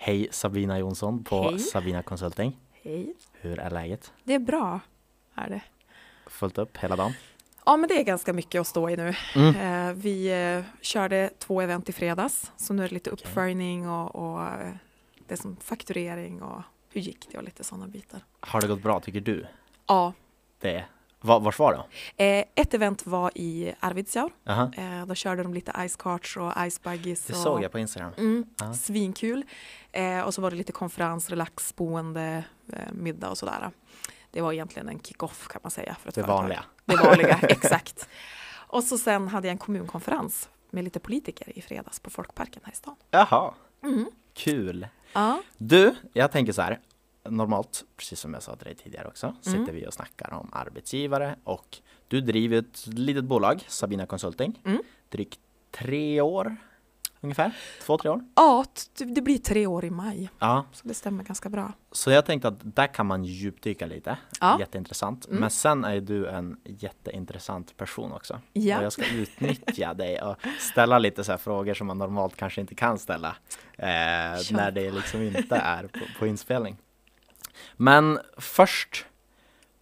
Hej Sabina Jonsson på Hej. Sabina Consulting. Hej. Hur är läget? Det är bra. Är det. Fullt upp hela dagen? Ja, men det är ganska mycket att stå i nu. Mm. Eh, vi eh, körde två event i fredags, så nu är det lite uppföljning och, och eh, det som fakturering och hur gick det och lite sådana bitar. Har det gått bra tycker du? Ja, Det var, vars var det? eh, ett event var i Arvidsjaur. Aha. Eh, då körde de lite ice karts och ice buggies. Det och, såg jag på Instagram. Mm, Ja. Svinkul. Eh, och så var det lite konferens, relaxboende, eh, middag och sådär. Det var egentligen en kick-off kan man säga. För ett Det företag. vanliga. Det vanliga, exakt. Och så sen hade jag en kommunkonferens med lite politiker i fredags på Folkparken här i stan. Jaha, Mm. kul. Ja, Du, jag tänker så här. Normalt, precis som jag sa till dig tidigare också, Mm. sitter vi och snackar om arbetsgivare och du driver ett litet bolag, Sabina Consulting. Mm. Drygt tre år ungefär, två, tre år. ja det blir tre år i maj, Ja, så det stämmer ganska bra. så jag tänkte att där kan man djupdyka lite. Ja. Jätteintressant. Mm. Men sen är du en jätteintressant person också. Ja. Och jag ska utnyttja dig och ställa lite så här frågor som man normalt kanske inte kan ställa. Eh, när det liksom inte är på, på inspelning. Men först,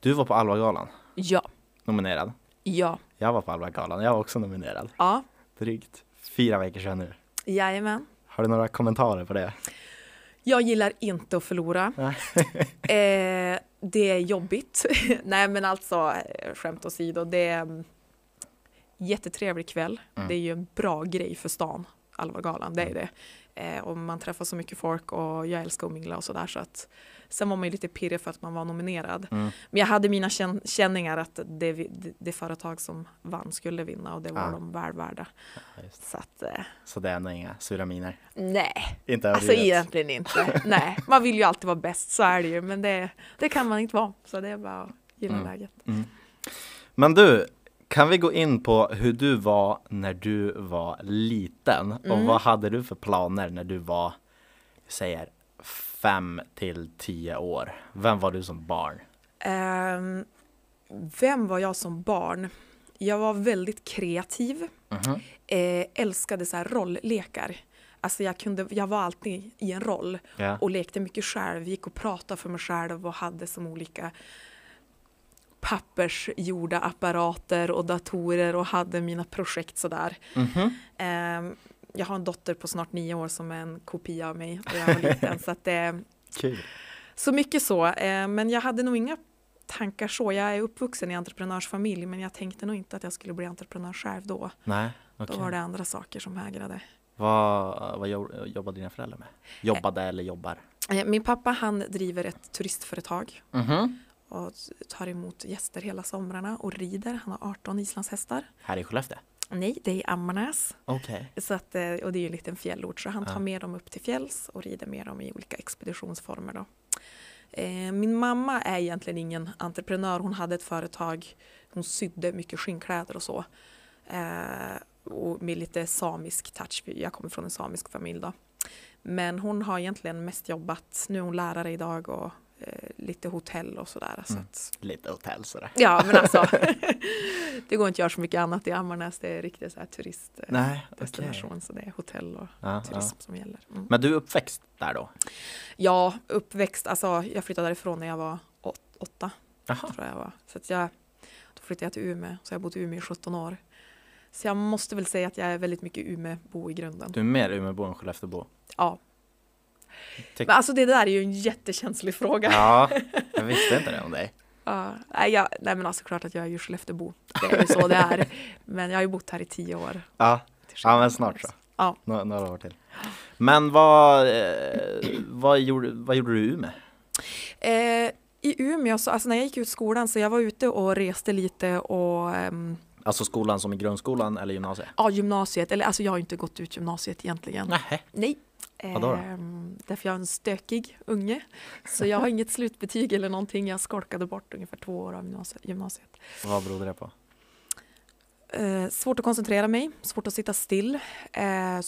du var på Alva-galan, Ja, nominerad. ja, Jag var på Alva-galan, jag var också nominerad. ja, Drygt fyra veckor sedan nu. jajamän. Har du några kommentarer på det? Jag gillar inte att förlora. eh, det är jobbigt. Nej men alltså, eh, skämt åsido, det är mm, jättetrevlig kväll. Mm. Det är ju en bra grej för stan, Alva-galan, det är det. Eh, och man träffar så mycket folk och jag älskar att mingla och sådär så att Sen var man ju lite pirrig för att man var nominerad. Mm. Men jag hade mina känn- känningar att det, det, det företag som vann skulle vinna och det var Ja. de väl värda. Ja. Så att, eh, Så det är ändå inga sura miner? nej. Inte Alltså egentligen inte. Nej, man vill ju alltid vara bäst, så är det ju. Men det, det kan man inte vara. Så det är bara att gilla Mm. läget. Mm. Men du, kan vi gå in på hur du var när du var liten? Och Mm. vad hade du för planer när du var, säger, fem till tio år? Vem var du som barn? Ehm, vem var jag som barn? Jag var väldigt kreativ. Mhm. Eh, älskade så här rolllekar. Alltså jag, kunde, jag var alltid i en roll Ja. och lekte mycket själv. Gick och pratade för mig själv och hade som olika pappersgjorda apparater och datorer och hade mina projekt sådär. Mhm. Ehm, jag har en dotter på snart nio år som är en kopia av mig när jag var liten. så, att det, Kul. så mycket så. Ehm, men jag hade nog inga tankar så. Jag är uppvuxen i entreprenörsfamilj men jag tänkte nog inte att jag skulle bli entreprenör själv då. Nej, okej. Då var det andra saker som hägrade. Vad, vad jo- jobbade dina föräldrar med? Jobbade eller jobbar? Eh, Min pappa han driver ett turistföretag Mhm. Och tar emot gäster hela somrarna och rider. Han har 18 islandshästar. Här i Skellefteå? Nej, det är i Ammarnäs. Okej. Så att, eh, och det är ju en liten fjällort så han tar med dem upp till fjälls och rider med dem i olika expeditionsformer. Då. Eh, Min mamma är egentligen ingen entreprenör. Hon hade ett företag. Hon sydde mycket skinnkläder och så. Eh, och med lite samisk touch. Jag kommer från en samisk familj då. Men hon har egentligen mest jobbat, nu är hon lärare idag och lite hotell och sådär. Så Mm. att, Lite hotell sådär. ja men alltså, det går inte att göra så mycket annat i Ammarnäs. Det är riktigt så här turistdestination. Så det är hotell och Ja, ja. turism som gäller. Mm. Men du är uppväxt där då? Ja, uppväxt, alltså jag flyttade därifrån när jag var åt, åtta, tror jag var. Så att jag, då flyttade jag till Umeå, så jag har bott i Umeå i 17 år. Så jag måste väl säga att jag är väldigt mycket Umeåbo i grunden. Du är mer Umeåbo än Skelleftebo? Ja. Tyck- Men alltså det där är ju en jättekänslig fråga. Ja, jag visste inte det om dig. Ja, nej, jag, nej men alltså klart att jag är ju Skellefteåbo. Det är ju så det är. Men jag har ju bott här i tio år. Ja, ja men snart så. Ja. Nå- några år till. Men vad, eh, vad, gjorde, vad gjorde du i Umeå? Eh, I Umeå, så, alltså när jag gick ut skolan så jag var ute och reste lite och ehm, Alltså skolan som i grundskolan eller gymnasiet? ja, gymnasiet, eller alltså jag har inte gått ut gymnasiet egentligen. Nej. Nej. Vadå då? Ehm, därför jag är en stökig unge. Så jag har inget slutbetyg eller någonting. Jag skolkade bort ungefär två år av gymnasiet. Vad berodde det på? Eh, svårt att koncentrera mig, svårt att sitta still. Eh,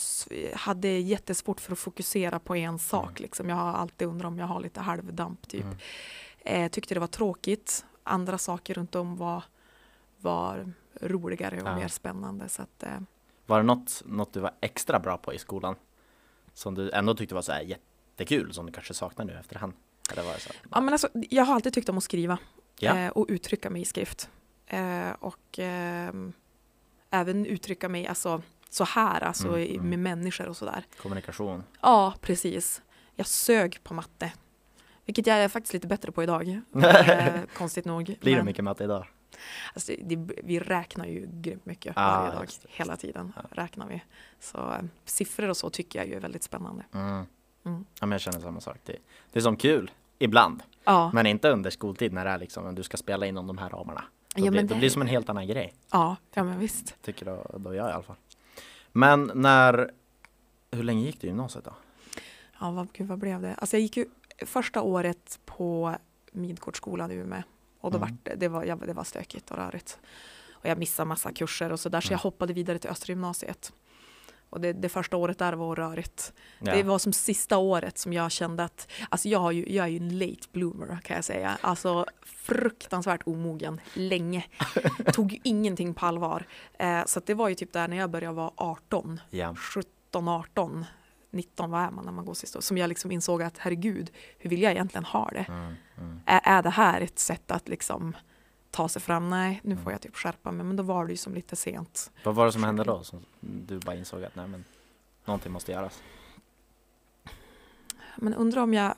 hade jättesvårt för att fokusera på en sak. Mm. Liksom. Jag har alltid undrat om jag har lite halvdamp. Typ. Mm. Eh, tyckte det var tråkigt. Andra saker runt om var, var roligare och Ja. mer spännande. Så att, eh, Var det något, något du var extra bra på i skolan? Som du ändå tyckte var så här jättekul som du kanske saknar nu efterhand? Eller var det så? Ja, men alltså, jag har alltid tyckt om att skriva Ja. eh, och uttrycka mig i skrift. Eh, och ehm, även uttrycka mig alltså, så här, alltså, Mm, mm. med människor och sådär. Kommunikation. Ja, precis. Jag sög på matte. Vilket jag är faktiskt lite bättre på idag. eh, konstigt nog. Blir det Men, mycket matte idag? Alltså, det, vi räknar ju grymt mycket Ah, varje dag. just det, just Hela tiden Ja. räknar vi. Så eh, siffror och så tycker jag ju är väldigt spännande. Mm. Mm. Ja, men jag känner samma sak. Det, det är som kul, ibland. Ja, Men inte under skoltid när det är liksom, du ska spela inom de här ramarna. Då, Ja, blir, då det- blir det som en helt annan grej. ja, ja men visst. Tycker då, då jag i alla fall. Men när, hur länge gick du i gymnasiet då? Ja, vad, gud, vad blev det? Alltså jag gick ju första året på Midgårdsskolan i Umeå. Och då Mm. var det, det, var, det var stökigt och rörigt. Och jag missade massa kurser och så där, så Mm. jag hoppade vidare till Östra gymnasiet. Och det, det första året där var rörigt. Ja. Det var som sista året som jag kände att, alltså jag, ju, jag är ju en late bloomer kan jag säga. Alltså fruktansvärt omogen, länge. Tog ju ingenting på allvar. Eh, så det var ju typ där när jag började vara 18, ja. 17, 18, 19, vad är man när man går sist år? Som jag liksom insåg att herregud, hur vill jag egentligen ha det? Mm, mm. Är, är det här ett sätt att liksom ta sig fram? Nej, nu Mm. får jag typ skärpa mig. Men då var det ju som lite sent. Vad var det som hände då? Som du bara insåg att nej men, någonting måste göras? Men undrar om jag,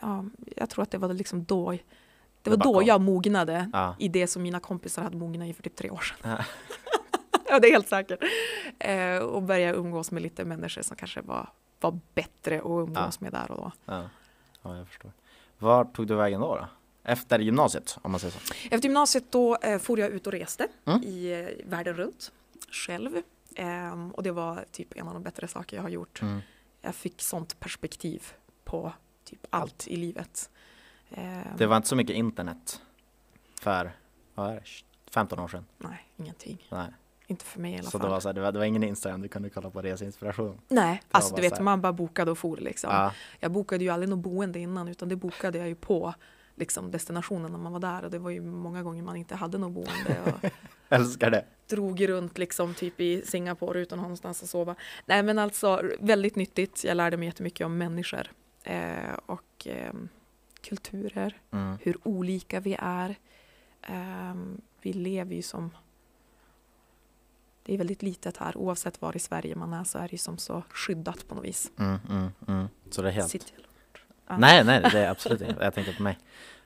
ja, jag tror att det var liksom då, det var då jag mognade Ja. i det som mina kompisar hade mognat i för typ tre år sedan. Ja. ja, det är helt säkert. Eh, och börja umgås med lite människor som kanske var, var bättre att umgås med där och då. Ja. ja, jag förstår. Var tog du vägen då? då? Efter gymnasiet, om man säger så? Efter gymnasiet då eh, for jag ut och reste Mm. i eh, världen runt själv. Ehm, och det var typ en av de bättre saker jag har gjort. Mm. Jag fick sånt perspektiv på typ allt i livet. Ehm, Det var inte så mycket internet för, vad är det, 15 år sedan? Nej, ingenting. Nej. Inte för mig i alla Så fall. det var, så här, det, var, det var ingen Instagram du kunde kolla på reseinspiration? Nej, alltså bara du vet så man bara bokade och for liksom. Ja, Jag bokade ju aldrig något boende innan utan det bokade jag ju på liksom, destinationen när man var där och det var ju många gånger man inte hade något boende och älskar det. drog runt liksom typ i Singapore utan någonstans att sova. Nej men alltså väldigt nyttigt. Jag lärde mig jättemycket om människor eh, och eh, kulturer, Mm. hur olika vi är. Eh, vi lever ju som det är väldigt litet här, oavsett var i Sverige man är så är det ju som så skyddat på något vis. Mm, mm, mm. Så det är helt... Sitt- Ja. Nej, nej, det är absolut inte. Jag tänkte på mig.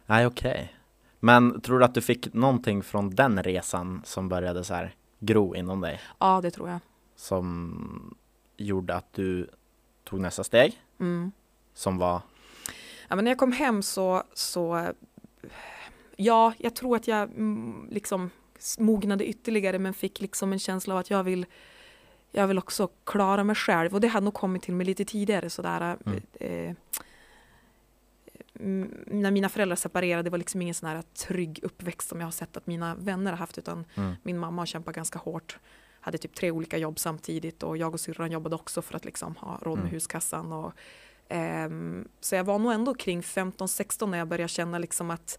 Nej, okej. Men tror du att du fick någonting från den resan som började så här gro inom dig? Ja, det tror jag. Som gjorde att du tog nästa steg? Mm. Som var, Ja, men när jag kom hem så, så ja, jag tror att jag mm, liksom mognade ytterligare men fick liksom en känsla av att jag vill jag vill också klara mig själv och det hade nog kommit till mig lite tidigare sådär. Mm. Eh, mm, när mina föräldrar separerade, det var liksom ingen sån här trygg uppväxt som jag har sett att mina vänner har haft utan mm, min mamma har kämpat ganska hårt. Hade typ tre olika jobb samtidigt och jag och syrran jobbade också för att liksom ha råd med Mm. huskassan. Och, ehm, så jag var nog ändå kring 15-16 när jag började känna liksom att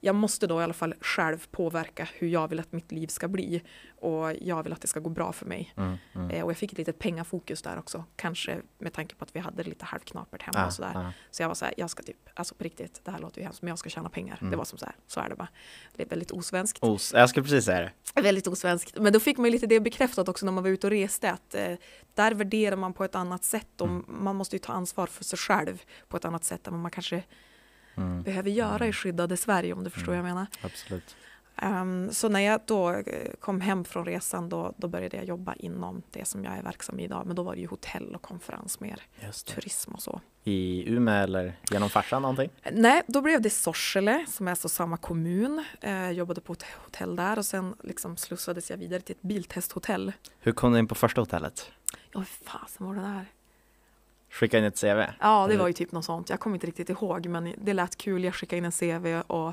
jag måste då i alla fall själv påverka hur jag vill att mitt liv ska bli. Och jag vill att det ska gå bra för mig. mm, mm. Eh, och jag fick ett litet pengafokus där också. Kanske med tanke på att vi hade det lite halvknapert hemma Ah, och sådär. ah. Så jag var så här, jag ska typ, alltså på riktigt, det här låter ju hemskt, men jag ska tjäna pengar. Mm. Det var som så här, så är det bara. Det är väldigt osvenskt. Os- jag skulle precis säga det. Väldigt osvenskt. Men då fick man ju lite det bekräftat också när man var ute och reste. Att eh, där värderar man på ett annat sätt och Mm. man måste ju ta ansvar för sig själv på ett annat sätt än vad man kanske Mm, behöver göra i skyddade Sverige om du förstår Mm. vad jag menar. absolut. Ehm, så när jag då eh, kom hem från resan då, då började jag jobba inom det som jag är verksam i idag. Men då var det ju hotell och konferens mer, turism och så. I Umeå eller genom farsan någonting? Nej, då blev det Sorsele som är så samma kommun. Eh, jobbade på ett hotell där och sen liksom slussades jag vidare till ett biltesthotell. Hur kom du in på första hotellet? Ja, hur fasen var det där? Skicka in ett CV? Ja, det var ju typ något sånt. Jag kommer inte riktigt ihåg, men det lät kul. Jag skickade in en CV och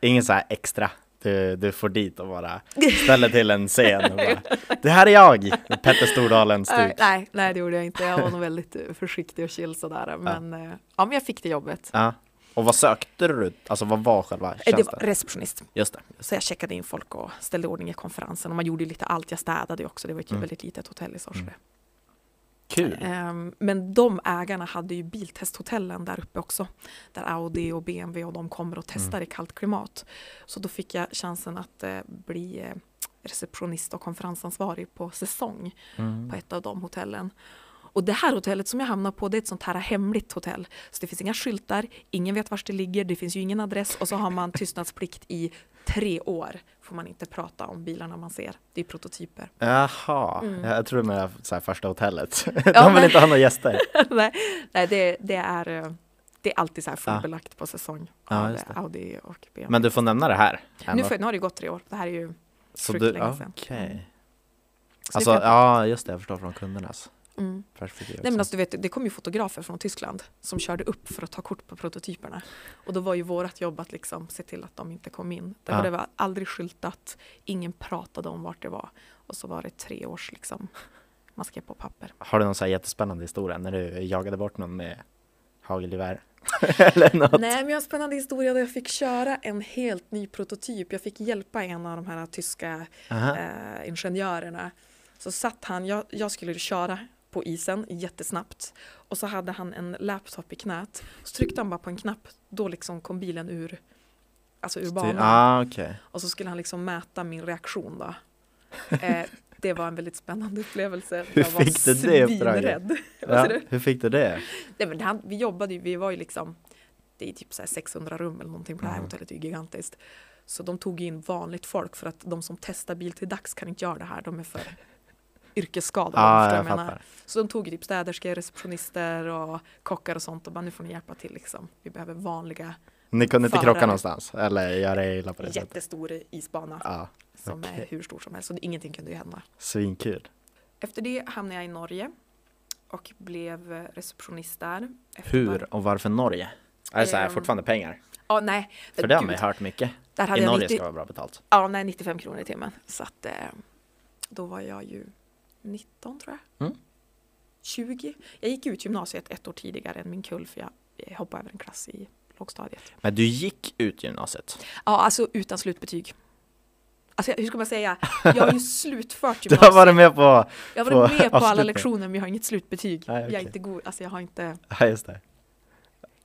Ingen så här extra? Du, du får dit och bara ställer till en scen och bara, Det här är jag! Petter Stordalen nej, stuk. nej, nej, det gjorde jag inte. Jag var nog väldigt eh, försiktig och chill sådär. Men ja. ja, men jag fick det jobbet. Ja. Och vad sökte du? Alltså vad var själva Eh, Det tjänsten? var receptionist. Just det. Så jag checkade in folk och ställde ordning i konferensen. Och man gjorde ju lite allt. Jag städade ju också. Det var ett Mm. väldigt litet hotell i Sorsele. Mm. Kul. Ehm, Men de ägarna hade ju biltesthotellen där uppe också. Där Audi och BMW och de kommer och testar i kallt klimat. Så då fick jag chansen att eh, bli eh, receptionist och konferensansvarig på säsong Mm. på ett av de hotellen. Och det här hotellet som jag hamnar på det är ett sånt här hemligt hotell. Så det finns inga skyltar, ingen vet var det ligger, det finns ju ingen adress och så har man tystnadsplikt i tre år. Får man inte prata om bilarna man ser. Det är prototyper. Jaha, Mm. jag tror med så här första hotellet. Ja, De vill men- inte ha några gäster. nej, nej det, det, är, eh, det är alltid så här Ja. fullbelagt på säsong Ja, av det. Audi och BMW. Men du får nämna det här. nu, för, nu har det gått tre år. Det här är ju Så sjukt du, länge ja, sedan. okej. Mm. Så det Alltså, ja just det, jag förstår från kundernas mm. Nej men alltså, du vet, det kom ju fotografer från Tyskland som körde upp för att ta kort på prototyperna. Och då var ju vårt jobb att liksom se till att de inte kom in. Därför Ja. det var aldrig skyltat, ingen pratade om vart det var. Och så var det tre års liksom, man skrev på papper. Har du någon så här jättespännande historia när du jagade bort någon med hagelgevär? Eller något? Nej men jag har en spännande historia där jag fick köra en helt ny prototyp. Jag fick hjälpa en av de här tyska eh, ingenjörerna. Så satt han, jag, jag skulle köra på isen jättesnabbt och så hade han en laptop i knät. Så tryckte han bara på en knapp, då liksom kom bilen ur, alltså ur banan. Ah, okej. Och så skulle han liksom mäta min reaktion då. Eh, det var en väldigt spännande upplevelse. Hur jag var fick du det uppdraget? Ja, hur fick du det? Nej, men han, vi jobbade ju, vi var ju liksom, det är typ så här 600 rum eller någonting på det här Mm. hotellet, det är gigantiskt. Så de tog in vanligt folk för att de som testar bil till dags kan inte göra det här, de är för yrkesskadade. Ja, förstår jag menar. Så de tog typ städerskor, receptionister och kockar och sånt och bara nu får ni hjälpa till liksom. Vi behöver vanliga, Ni kunde inte krocka någonstans eller göra illa på det sättet? jättestor isbana Ja, som okej. är hur stor som helst. Så ingenting kunde ju hända. svinkul. Efter det hamnade jag i Norge och blev receptionist där. Hur och varför Norge? Är det så här Ehm, fortfarande pengar? Ja, nej. För det har man ju hört mycket. I Norge 90, ska det vara bra betalt. Ja, nej, 95 kronor i timmen. Så att eh, då var jag ju 19 tror jag. Mm. 20. Jag gick ut gymnasiet ett år tidigare än min kull för jag hoppade över en klass i lågstadiet. Men du gick ut gymnasiet? Ja, alltså utan slutbetyg. Alltså hur ska man säga? Jag har ju slutfört Du gymnasiet. har varit med på, jag har varit på med på alla avslutning. lektioner men jag har inget slutbetyg. Nej, Jag okej. är inte god, alltså jag har inte, ja just det,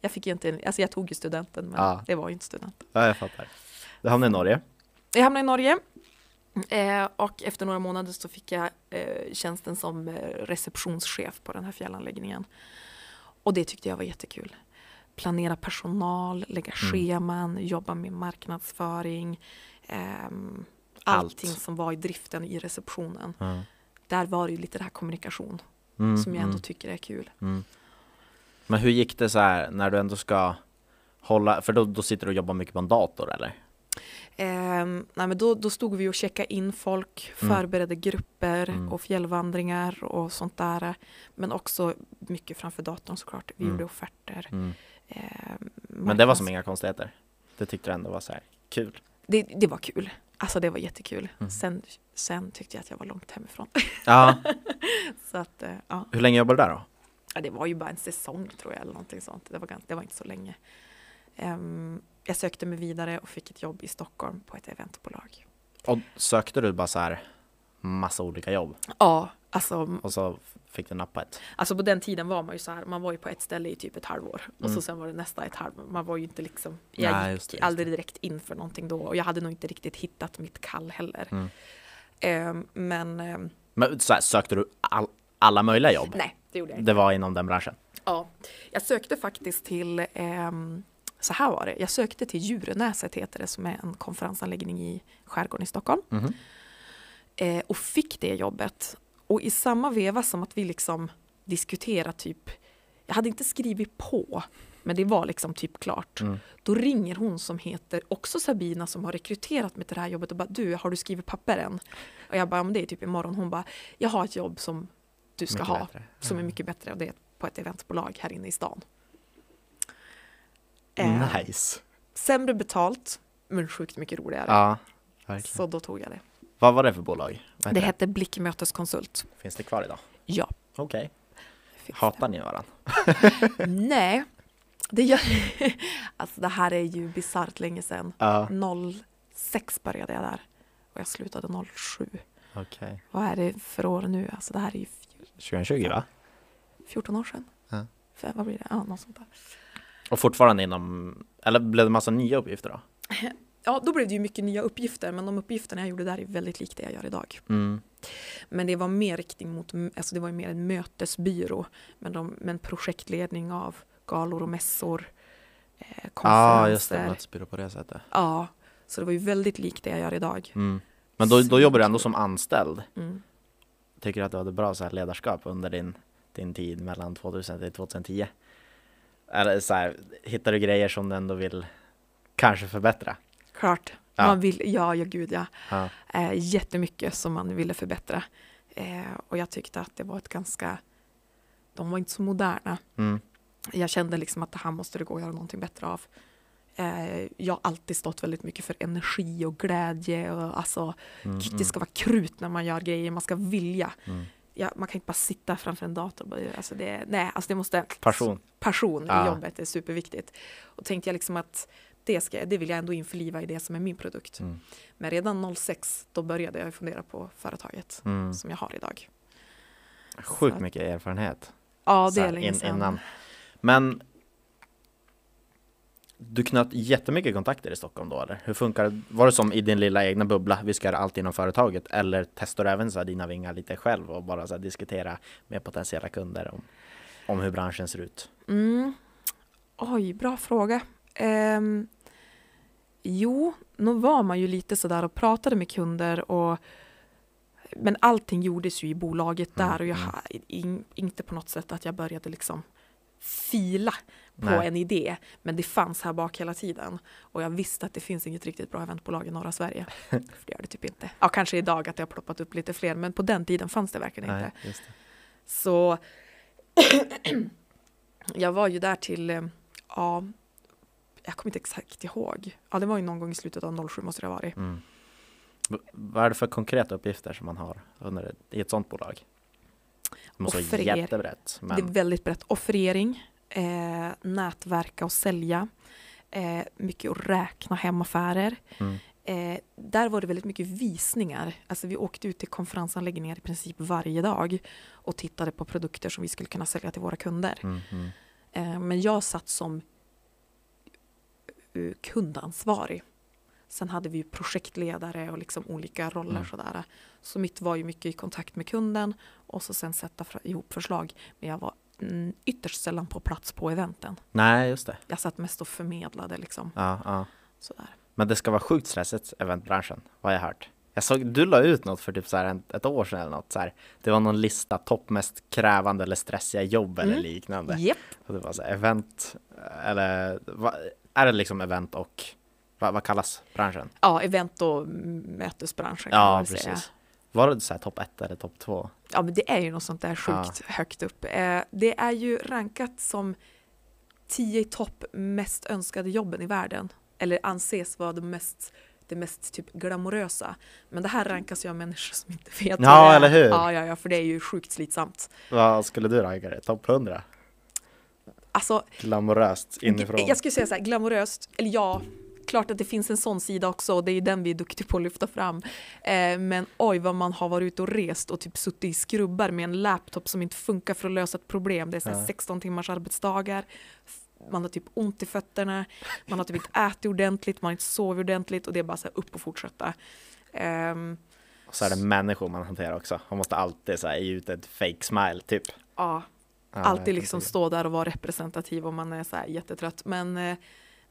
jag fick inte, alltså jag tog ju studenten men Ja. det var ju inte studenten. ja jag fattar. Du hamnade i Norge. Jag hamnade i Norge eh, och efter några månader så fick jag eh, tjänsten som eh, receptionschef på den här fjällanläggningen. Och det tyckte jag var jättekul. Planera personal, lägga Mm. scheman, jobba med marknadsföring. Allt. allting som var i driften i receptionen. Ja. Där var det ju lite det här kommunikation Mm, som jag ändå mm, tycker är kul. mm. Men hur gick det så här när du ändå ska hålla, för då, då sitter du och jobbar mycket på en dator eller? Ehm, nej, men då, då stod vi och checkade in folk, Mm. förberedde grupper Mm. och fjällvandringar och sånt där. Men också mycket framför datorn såklart. Vi Mm. gjorde offerter. Ehm, Men det var som inga konstigheter? Det tyckte du ändå var så här kul? det, det var kul. Alltså det var jättekul. Mm. Sen, sen tyckte jag att jag var långt hemifrån. Ja, Så att, eh, ja. hur länge jobbade du där då? ja, det var ju bara en säsong tror jag eller någonting sånt. Det var, gans- det var inte så länge. Ehm, jag sökte mig vidare och fick ett jobb i Stockholm på ett eventbolag. Och sökte du bara så här massa olika jobb Ja, alltså och så fick du nappa ett? Alltså på den tiden var man ju så här, man var ju på ett ställe i typ ett halvår och Mm. så sen var det nästa ett halvår. Man var ju inte liksom, jag Nej, gick just det, just aldrig direkt in för någonting då och jag hade nog inte riktigt hittat mitt kall heller. Mm. Ehm, men ehm, Men så här, sökte du all, alla möjliga jobb? nej, det gjorde jag inte. Det var inom den branschen? Ja, jag sökte faktiskt till, ehm, så här var det, jag sökte till Djurnäset heter det som är en konferensanläggning i skärgården i Stockholm. Mhm. eh, och fick det jobbet. Och i samma veva som att vi liksom diskuterar typ, jag hade inte skrivit på, men det var liksom typ klart. Mm. Då ringer hon som heter också Sabina som har rekryterat mig till det här jobbet och bara du, har du skrivit papper än? Och jag bara, men det är typ imorgon. Hon bara, jag har ett jobb som du ska Mycket ha, bättre. som är Ja. mycket bättre och det är på ett eventbolag här inne i stan. Eh, Nice! Sämre betalt, men sjukt mycket roligare. Ja, verkligen. Så då tog jag det. Vad var det för bolag? Vad Det hette Blickmöteskonsult. Finns det kvar idag? Ja. Okej. det. Hatar ni varandra? Nej, det gör... Alltså det här är ju bisarrt länge sedan. Ja, 06 började jag där och jag slutade 07. okej. Vad är det för år nu? Alltså det här är ju... 2020 va? 14 år sedan. Ja. För, vad blir det? Ja, något sånt där. Och fortfarande inom, eller blev det massa nya uppgifter då? Ja, då blev det ju mycket nya uppgifter, men de uppgifterna jag gjorde där är väldigt likt det jag gör idag. Mm. Men det var mer riktning mot, alltså det var ju mer en mötesbyrå, men, de, men projektledning av galor och mässor, eh, Ja, konferenser. just det, mötesbyrå på det sättet. Ja, så det var ju väldigt likt det jag gör idag. Mm. Men då, då jobbar du ändå som anställd. Mm. Tycker du att du hade bra så här ledarskap under din, din tid mellan 2000 till 2010? Eller så här, hittar du grejer som du ändå vill kanske förbättra? Klart, Ja. man vill, ja, ja gud ja. Ja. Eh, jättemycket som man ville förbättra. Eh, och jag tyckte att det var ett ganska, de var inte så moderna. Mm. Jag kände liksom att det här måste det gå att göra någonting bättre av. Eh, jag har alltid stått väldigt mycket för energi och glädje och alltså Mm, det ska vara krut när man gör grejer, man ska vilja. mm. Ja, man kan inte bara sitta framför en dator alltså det, nej, alltså det måste Passion. passion Ja. i jobbet är superviktigt. Och tänkte jag liksom att det, ska, det vill jag ändå införliva i det som är min produkt. Mm. Men redan 06 då började jag fundera på företaget Mm. som jag har idag. Sjukt mycket erfarenhet. Ja, det är länge sedan. innan. Men du knöt jättemycket kontakter i Stockholm då eller? Hur funkar det? Var det som i din lilla egna bubbla, vi ska göra allt inom företaget? Eller testar du även så här dina vingar lite själv och bara så här diskutera med potentiella kunder om, om hur branschen ser ut? Mm. Oj, bra fråga. Ehm, jo, nog var man ju lite sådär och pratade med kunder och men allting gjordes ju i bolaget Mm, där och jag mm. in, inte på något sätt att jag började liksom fila på Nej. en idé. Men det fanns här bak hela tiden. Och jag visste att det finns inget riktigt bra eventbolag i norra Sverige. För det gör det typ inte. Ja, kanske idag att det har ploppat upp lite fler, men på den tiden fanns det verkligen inte. Nej, just det. Så jag var ju där till, eh, ja, jag kommer inte exakt ihåg. Ja, det var ju någon gång i slutet av 07 måste det ha varit. Mm. Vad är det för konkreta uppgifter som man har under i ett sådant bolag? Det måste vara Offerer. jättebrett. Det är Men, väldigt brett. Offerering, eh, nätverka och sälja, eh, mycket att räkna hem affärer. mm, Eh, där var det väldigt mycket visningar. Alltså vi åkte ut till konferensanläggningar i princip varje dag och tittade på produkter som vi skulle kunna sälja till våra kunder. mm, mm. Eh, Men jag satt som eh, kundansvarig. Sen hade vi ju projektledare och liksom olika roller Mm. sådär. Så mitt var ju mycket i kontakt med kunden och så sen sätta ihop förslag. Men jag var mm, ytterst sällan på plats på eventen. Nej, just det. Jag satt mest och förmedlade liksom. Ja, ja. Sådär. Men det ska vara sjukt stressigt, eventbranschen, vad jag hört. Jag såg, du la ut något för typ så här ett, år sedan eller något så här. Det var någon lista, topp mest krävande eller stressiga jobb eller Mm. liknande. Japp. Och det var så här, event, eller va, är det liksom event och vad, vad kallas branschen? Ja, event och mötesbranschen kan man Ja, väl säga. precis. Var det så här topp ett eller topp två? Ja, men det är ju något sånt där sjukt högt upp. Eh, det är ju rankat som 10 i topp mest önskade jobben i världen. Eller anses vara det mest, det mest typ glamorösa. Men det här rankas ju av människor som inte vet Ja, vad det är. eller hur? Ja, ja, ja, för det är ju sjukt slitsamt. Vad skulle du ranka det? Topp 100? Alltså, Glamoröst inifrån? jag skulle säga så här, glamoröst, eller ja, klart att det finns en sån sida också och det är den vi är duktiga på att lyfta fram. Eh, men oj vad man har varit ute och rest och typ suttit i skrubbar med en laptop som inte funkar för att lösa ett problem. Det är så Ja. 16 timmars arbetsdagar. Man har typ ont i fötterna, man har typ inte ätit ordentligt, man har inte sovit ordentligt och det är bara så här upp och fortsätta. Ehm, Och så är det människor man hanterar också. Man måste alltid så här, ge ut ett fake smile typ. ja, alltid liksom stå där och vara representativ om man är så här jättetrött. Men, eh,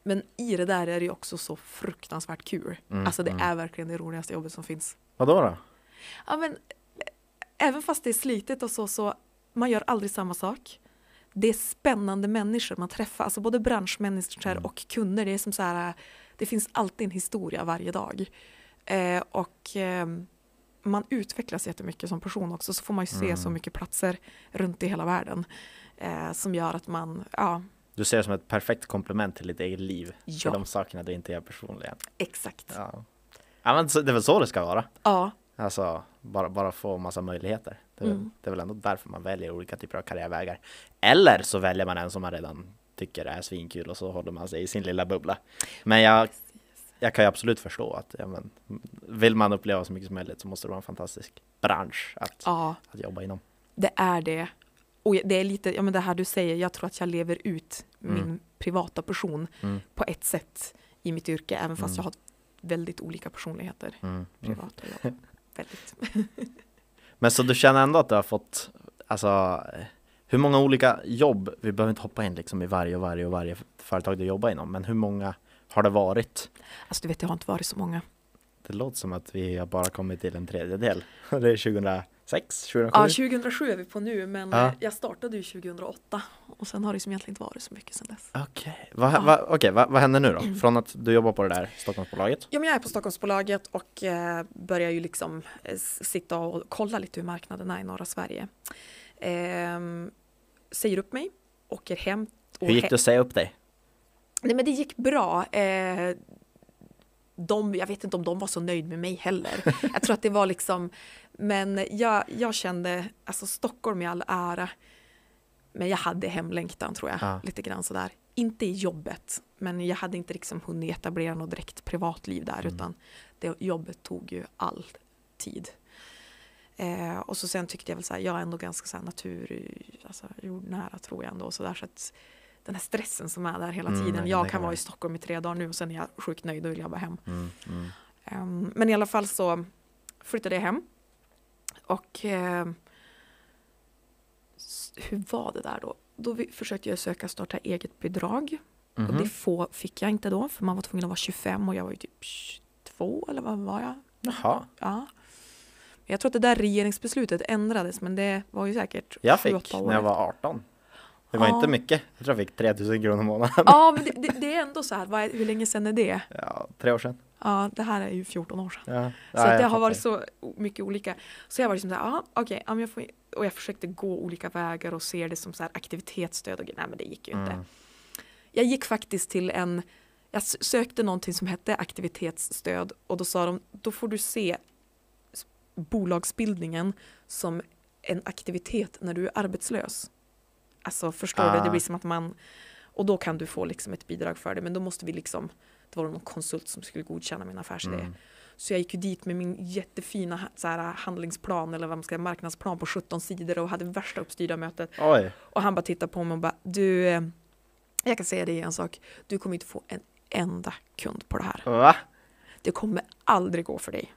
men i det där är det ju också så fruktansvärt kul. Mm, alltså det mm. är verkligen det roligaste jobbet som finns. Vadå då? Ja, men, eh, även fast det är slitigt och så, så man gör aldrig samma sak. Det är spännande människor man träffar, alltså både branschmänniskor Mm. och kunder. Det är som så här, det finns alltid en historia varje dag. Eh, och eh, man utvecklas jättemycket som person också, så får man ju se Mm. så mycket platser runt i hela världen. Eh, som gör att man, ja, Du ser det som ett perfekt komplement till ditt eget liv. För ja de sakerna du inte gör personligen. exakt. Ja. Ja. ja men det är väl så det ska vara. Alltså bara, bara få massa möjligheter. Det är, väl, Mm. det är väl ändå därför man väljer olika typer av karriärvägar. Eller så väljer man en som man redan tycker är svinkul och så håller man sig i sin lilla bubbla. Men jag, jag kan ju absolut förstå att ja, men, vill man uppleva så mycket som möjligt så måste det vara en fantastisk bransch att, ja, att jobba inom. det är det. Och det är lite, ja men det här du säger, jag tror att jag lever ut min Mm. privata person Mm. på ett sätt i mitt yrke, även fast Mm. jag har väldigt olika personligheter, Mm. Privat och jobb. väldigt. Men så du känner ändå att du har fått, alltså hur många olika jobb, vi behöver inte hoppa in liksom i varje och varje och varje företag du jobbar inom, men hur många har det varit? Alltså du vet, jag har inte varit så många. Det låter som att vi har bara kommit till en tredjedel. Det är 2006, 2007? Ja, 2007 är vi på nu, men Ja. eh, jag startade ju 2008 och sen har det som egentligen inte varit så mycket sedan dess. Okej, vad, Ja. va, okej, vad, vad händer nu då? Från att du jobbar på det där Stockholmsbolaget? Ja, men jag är på Stockholmsbolaget och eh, börjar ju liksom eh, sitta och kolla lite hur marknaden är i norra Sverige. Ehm, säger upp mig, åker hem. och Hur gick det att säga upp dig? Nej, men det gick bra. Eh, de, jag vet inte om de var så nöjd med mig heller. Jag tror att det var liksom, men jag, jag kände, alltså Stockholm i all ära, men jag hade hemlängtan tror jag, Ja. lite grann sådär. Inte i jobbet, men jag hade inte liksom hunnit etablera något direkt privatliv där, Mm. utan det, jobbet tog ju all tid. Eh, och så sen tyckte jag väl såhär, jag är ändå ganska såhär natur, alltså jordnära tror jag ändå, så där, så att den här stressen som är där hela Mm, tiden. jag kan jag kan vara i Stockholm i tre dagar nu och sen är jag sjukt nöjd och vill jobba hem. Mm, mm. Ehm, men i alla fall så flyttade jag hem. Och s- hur var det där då? Då försökte jag söka starta eget bidrag. Och Mhm. det få fick jag inte då, för man var tvungen att vara 25 och jag var ju typ 22 eller vad var jag? Jaha, Ja. Jag tror att det där regeringsbeslutet ändrades, men det var ju säkert jag fick år. när jag var 18. Det var Ja. inte mycket, jag tror jag fick 3000 kronor i månaden. Ja, men det, det, det är ändå så här, vad hur länge sedan är det? Ja, tre år sedan. Ja, det här är ju 14 år sedan. Ja. Så Ja, det har varit så mycket olika. Så jag var liksom såhär, ja okej, men jag får, och jag försökte gå olika vägar och se det som så här aktivitetsstöd och grejer. nej men det gick ju inte. Mm. Jag gick faktiskt till en, jag sökte någonting som hette aktivitetsstöd och då sa de, då får du se bolagsbildningen som en aktivitet när du är arbetslös. Alltså förstår du, Ah. det blir som att man, och då kan du få liksom ett bidrag för det, men då måste vi liksom, det var någon konsult som skulle godkänna min affärsidé. Mm. Så jag gick ju dit med min jättefina så här, handlingsplan eller vad man ska säga, marknadsplan på 17 sidor och hade värsta uppstyrda mötet. Oj, Och han bara tittade på mig och bara, du, eh, jag kan säga dig en sak, du kommer inte få en enda kund på det här. va? Det kommer aldrig gå för dig.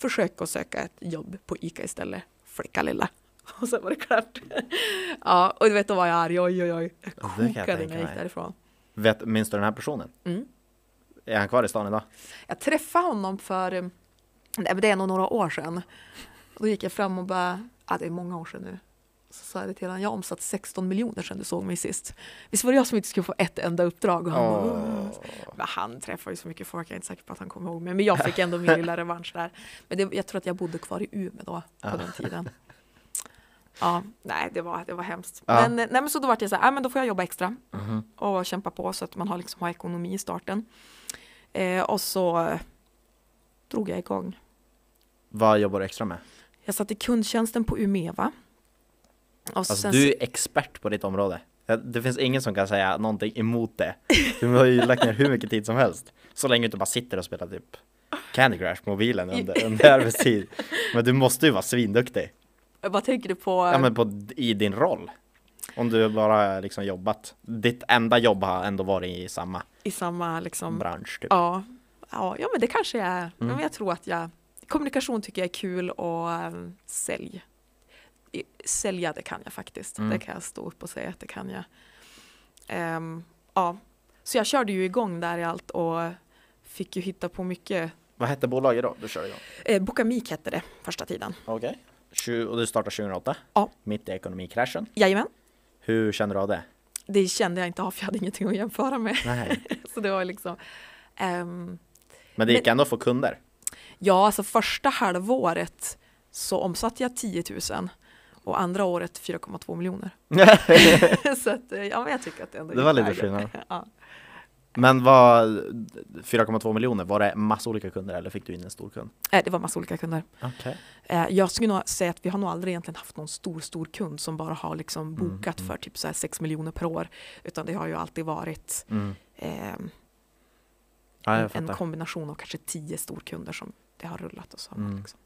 Försök att söka ett jobb på ICA istället, flicka lilla. Och sen var det klart. ja, och du vet då var jag arg, oj oj oj. Jag kokade när jag gick därifrån. Vet, minns du den här personen? Mm. Är han kvar i stan idag? Jag träffade honom för, eh, men det är nog några år sedan. Då gick jag fram och bara, ja det är många år sedan nu. Så sa jag det till honom, jag har omsatt 16 miljoner sedan du såg mig sist. Visst var det jag som inte skulle få ett enda uppdrag? Och han, bara, Åh. "Åh." men han träffar ju så mycket folk, jag är inte säker på att han kommer ihåg mig. Men jag fick ändå min lilla revansch där. Men det, jag tror att jag bodde kvar i Umeå då, på den tiden. Ja, nej det var, det var hemskt. Ja. Men, eh, nej, men så då var jag så här, ja, men då får jag jobba extra Mhm. och kämpa på så att man har, liksom, har ekonomi i starten. Eh, och så drog jag igång. Vad jobbar du extra med? Jag satt i kundtjänsten på Umeva. Och Alltså du är expert på ditt område. Det- finns ingen som kan säga någonting emot det. Du har ju lagt ner hur mycket tid som helst. Så länge du inte bara sitter och spelar typ Candy Crush på mobilen under, under arbetstid. Men du måste ju vara svinduktig. vad tänker du på? Ja men på, i din roll. Om du bara liksom jobbat. Ditt enda jobb har ändå varit i samma I samma liksom, bransch typ. ja, ja, ja men det kanske är, Mm. men jag tror att jag, kommunikation tycker jag är kul och um, sälj. I- Sälja det kan jag faktiskt, Mm. det kan jag stå upp och säga att det kan jag. Ehm, ja, så jag körde ju igång där i allt och fick ju hitta på mycket. Vad hette bolaget då? Du körde igång? Eh, Bokamik hette det första tiden. Okej. Okay. Och du startade 2008? Ja. Mitt i ekonomikraschen. Jajamän, Hur kände du av det? Det kände jag inte av för jag hade ingenting att jämföra med. Så det var liksom ehm, Men det gick ändå att få kunder? Ja, alltså första halvåret så omsatte jag 10 000 och andra året 4,2 miljoner. så att, eh, ja, men jag tycker att det ändå Det var lite skillnad. ja. Men vad, 4,2 miljoner, var det massa olika kunder eller fick du in en stor kund? Eh, Det var massa olika kunder. Okej. Eh, Jag skulle nog säga att vi har nog aldrig egentligen haft någon stor, stor kund som bara har liksom Mm, bokat mm. för typ så här 6 miljoner per år. Utan det har ju alltid varit Mm. eh, Ja, en, kombination av kanske 10 storkunder som det har rullat och så. Mm. Liksom.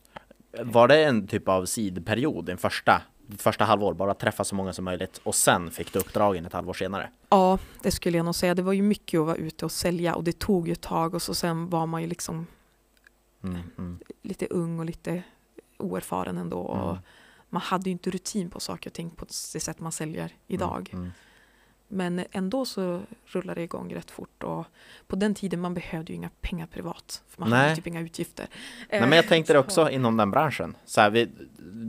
Var det en typ av sidperiod, din första? Första halvår, bara träffa så många som möjligt och sen fick du uppdragen ett halvår senare? Ja, det skulle jag nog säga. Det var ju mycket att vara ute och sälja och det tog ju ett tag och så sen var man ju liksom Mm, mm, lite ung och lite oerfaren ändå. Och mm, man hade ju inte rutin på saker och ting på det sätt man säljer idag. Men ändå så rullade det igång rätt fort och på den tiden man behövde ju inga pengar privat. För man Nej. hade typ inga utgifter. Nej men jag tänkte det Så- också inom den branschen. Så här, vi,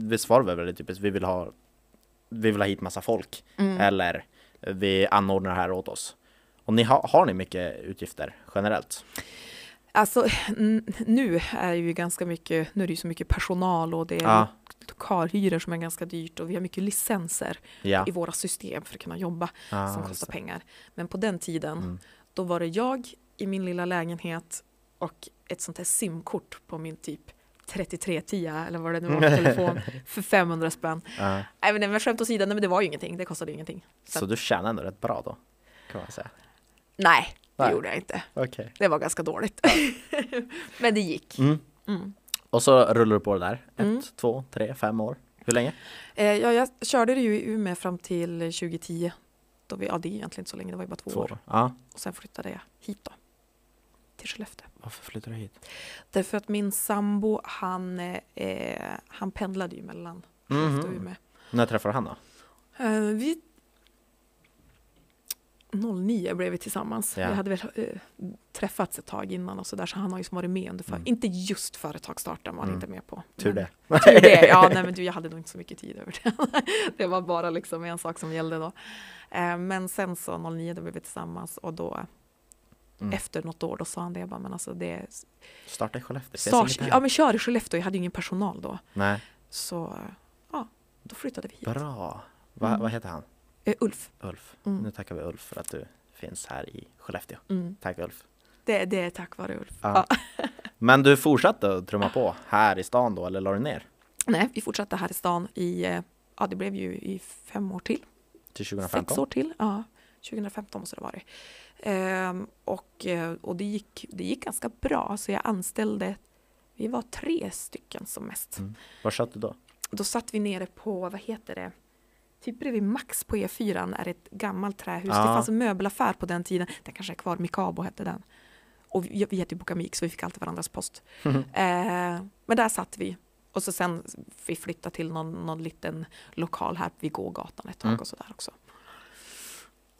visst var det väl typiskt, vi vill ha vi vill ha hit massa folk Mm. eller vi anordnar det här åt oss. Och ni har, har ni mycket utgifter generellt? Alltså nu är ju ganska mycket, nu är det ju så mycket personal och det är Ja. Lokalhyror som är ganska dyrt och vi har mycket licenser Ja. i våra system för att kunna jobba Ah, som kostar pengar. Men på den tiden, Mm. då var det jag i min lilla lägenhet och ett sånt här simkort på min typ 3310 eller vad det nu var för telefon för 500 spänn. Ja. Nej men, skämt åsido, nej, men det var ju ingenting, det kostade ingenting. Så, Så du tjänar ändå rätt bra då? Kan man säga. nej, det Nej. gjorde jag inte. Okej. Det var ganska dåligt. men det gick. Mm. Mm. Och så rullar du på det där. Ett, Mm. två, tre, fem år. Hur länge? Eh, ja, jag körde det ju i Umeå fram till 2010. Då vi, ja, det är egentligen inte så länge, det var ju bara två, år. Ja. Och sen flyttade jag hit då. Till Skellefteå. Varför flyttar du hit? Därför att min sambo, han, eh, han pendlade ju mellan Skellefteå och Mhm. Umeå. När träffade han då? Eh, vi 09 blev vi tillsammans. Ja. Vi hade väl eh, träffats ett tag innan och sådär så han har ju varit med under för, Mm. inte just företagsstarten var han Mm. inte med på. Tur det. Tur det. Ja, nej men du, jag hade nog inte så mycket tid över det. Det var bara liksom en sak som gällde då. Eh, Men sen så 09 då blev vi tillsammans och då Mm. efter något år då sa han det, jag bara, men alltså det Starta i Skellefteå. Start, ja men kör i Skellefteå, jag hade ju ingen personal då. Nej, Så ja, då flyttade vi hit. bra. Va, Mm. Vad heter han? Eh, Ulf. Ulf. Mm. Nu tackar vi Ulf för att du finns här i Skellefteå. Mm. Tack Ulf. Det, det är tack vare Ulf. Ja. Men du fortsatte att trumma på här i stan då, eller la du ner? Nej, vi fortsatte här i stan i, eh, ja det blev ju i fem år till. Till Sex 2015? år till, ja. 2015 måste det ha varit. Ehm, och eh, och det, gick, det gick ganska bra, så jag anställde, vi var tre stycken som mest. Mm. Var satt du då? Då satt vi nere på, vad heter det, typ bredvid Max på E4 är ett gammalt trähus. Ja. Det fanns en möbelaffär på den tiden, den kanske är kvar, Mikabo hette den. Och vi, vi hette ju Bokamik så vi fick alltid varandras post. Mm. Eh, men där satt vi. Och så sen vi flyttade till någon, någon liten lokal här vid gågatan ett tag Mm. och sådär också.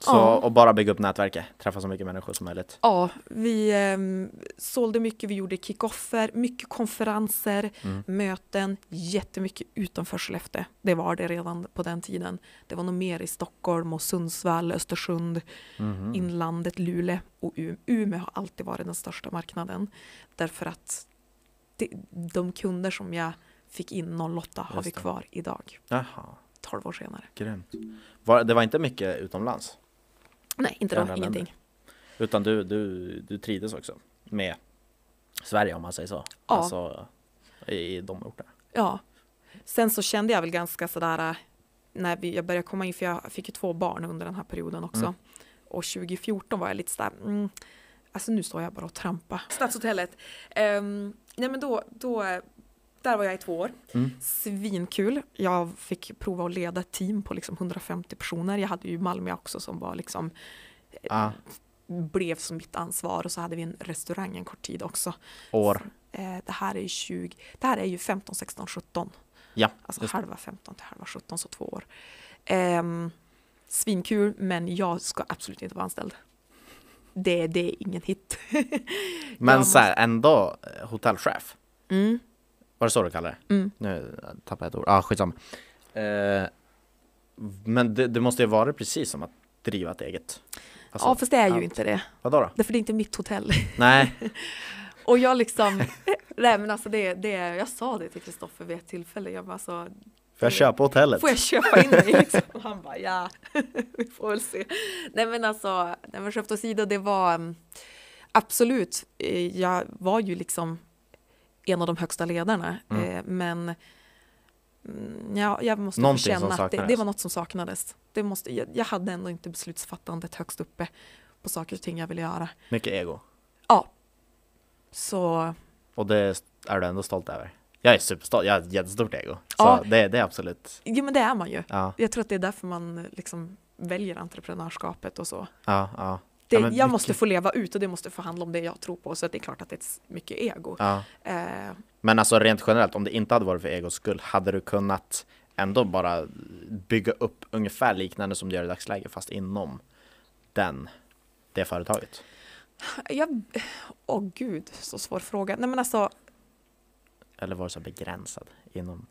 Så, Ja. och bara bygga upp nätverket, träffa så mycket människor som möjligt. Ja, vi ehm, sålde mycket, vi gjorde kickoffer, mycket konferenser, Mm. möten, jättemycket utanför Skellefteå. Det var det redan på den tiden. Det var nog mer i Stockholm och Sundsvall, Östersund, Mhm. inlandet, Luleå och Umeå. Umeå har alltid varit den största marknaden. Därför att det, de kunder som jag fick in 08 har vi kvar idag, Jaha, 12 år senare. grymt. Var, det var inte mycket utomlands? Nej, inte då, länder? ingenting. Utan du, du, du trivdes också med Sverige om man säger så? Ja. Alltså i, i de orterna? Ja. Sen så kände jag väl ganska sådär äh, när vi, jag började komma in, för jag fick ju två barn under den här perioden också. Mm. Och 2014 var jag lite sådär, mm, alltså nu står jag bara och trampar. Stadshotellet. Um, nej men då, då, där var jag i två år. Mm. Svinkul. Jag fick prova att leda ett team på liksom 150 personer. Jag hade ju Malmö också som var liksom Ah, blev som mitt ansvar och så hade vi en restaurang en kort tid också. år? Eh, det här är ju 20, det här är ju 15, 16, 17. Ja, Alltså just halva 15 till halva 17, så två år. Ehm, svinkul, men jag ska absolut inte vara anställd. Det, det är ingen hit. Men jag så här, ändå eh, hotellchef? Mm, Var det så du kallade det? mm. Nu tappade jag ett ord. Ah, skitsamma. Eh, men det, det måste ju vara precis som att driva ett eget. Alltså, ja, fast det är ju allt. inte det. Vadå då? Därför det är inte mitt hotell. Nej, Och jag liksom, nej men alltså det, det, jag sa det till Kristoffer vid ett tillfälle. Jag bara alltså, får jag köpa hotellet? får jag köpa in dig liksom? Och han bara ja, vi får väl se. Nej men alltså, nej men skämt åsido, det var mm, absolut, eh, jag var ju liksom en av de högsta ledarna, Mm. eh, men mm, ja, jag måste Någonting känna att det, det var något som saknades. Det måste, jag, jag hade ändå inte beslutsfattandet högst uppe på saker och ting jag ville göra. Mycket ego. Ja, så Och det är du ändå stolt över? Jag är superstolt, jag har ett jättestort ego. Så Ja. det, det är absolut, Jo men det är man ju. ja, Jag tror att det är därför man liksom väljer entreprenörskapet och så. ja, ja. Det, Ja, jag mycket- måste få leva ut och det måste få handla om det jag tror på. Så det är klart att det är mycket ego. ja. Eh, Men alltså rent generellt, om det inte hade varit för egos skull, hade du kunnat ändå bara bygga upp ungefär liknande som du gör i dagsläget, fast inom den, det företaget? jag, åh gud, så svår fråga. Nej men alltså, Eller var det så begränsad inom?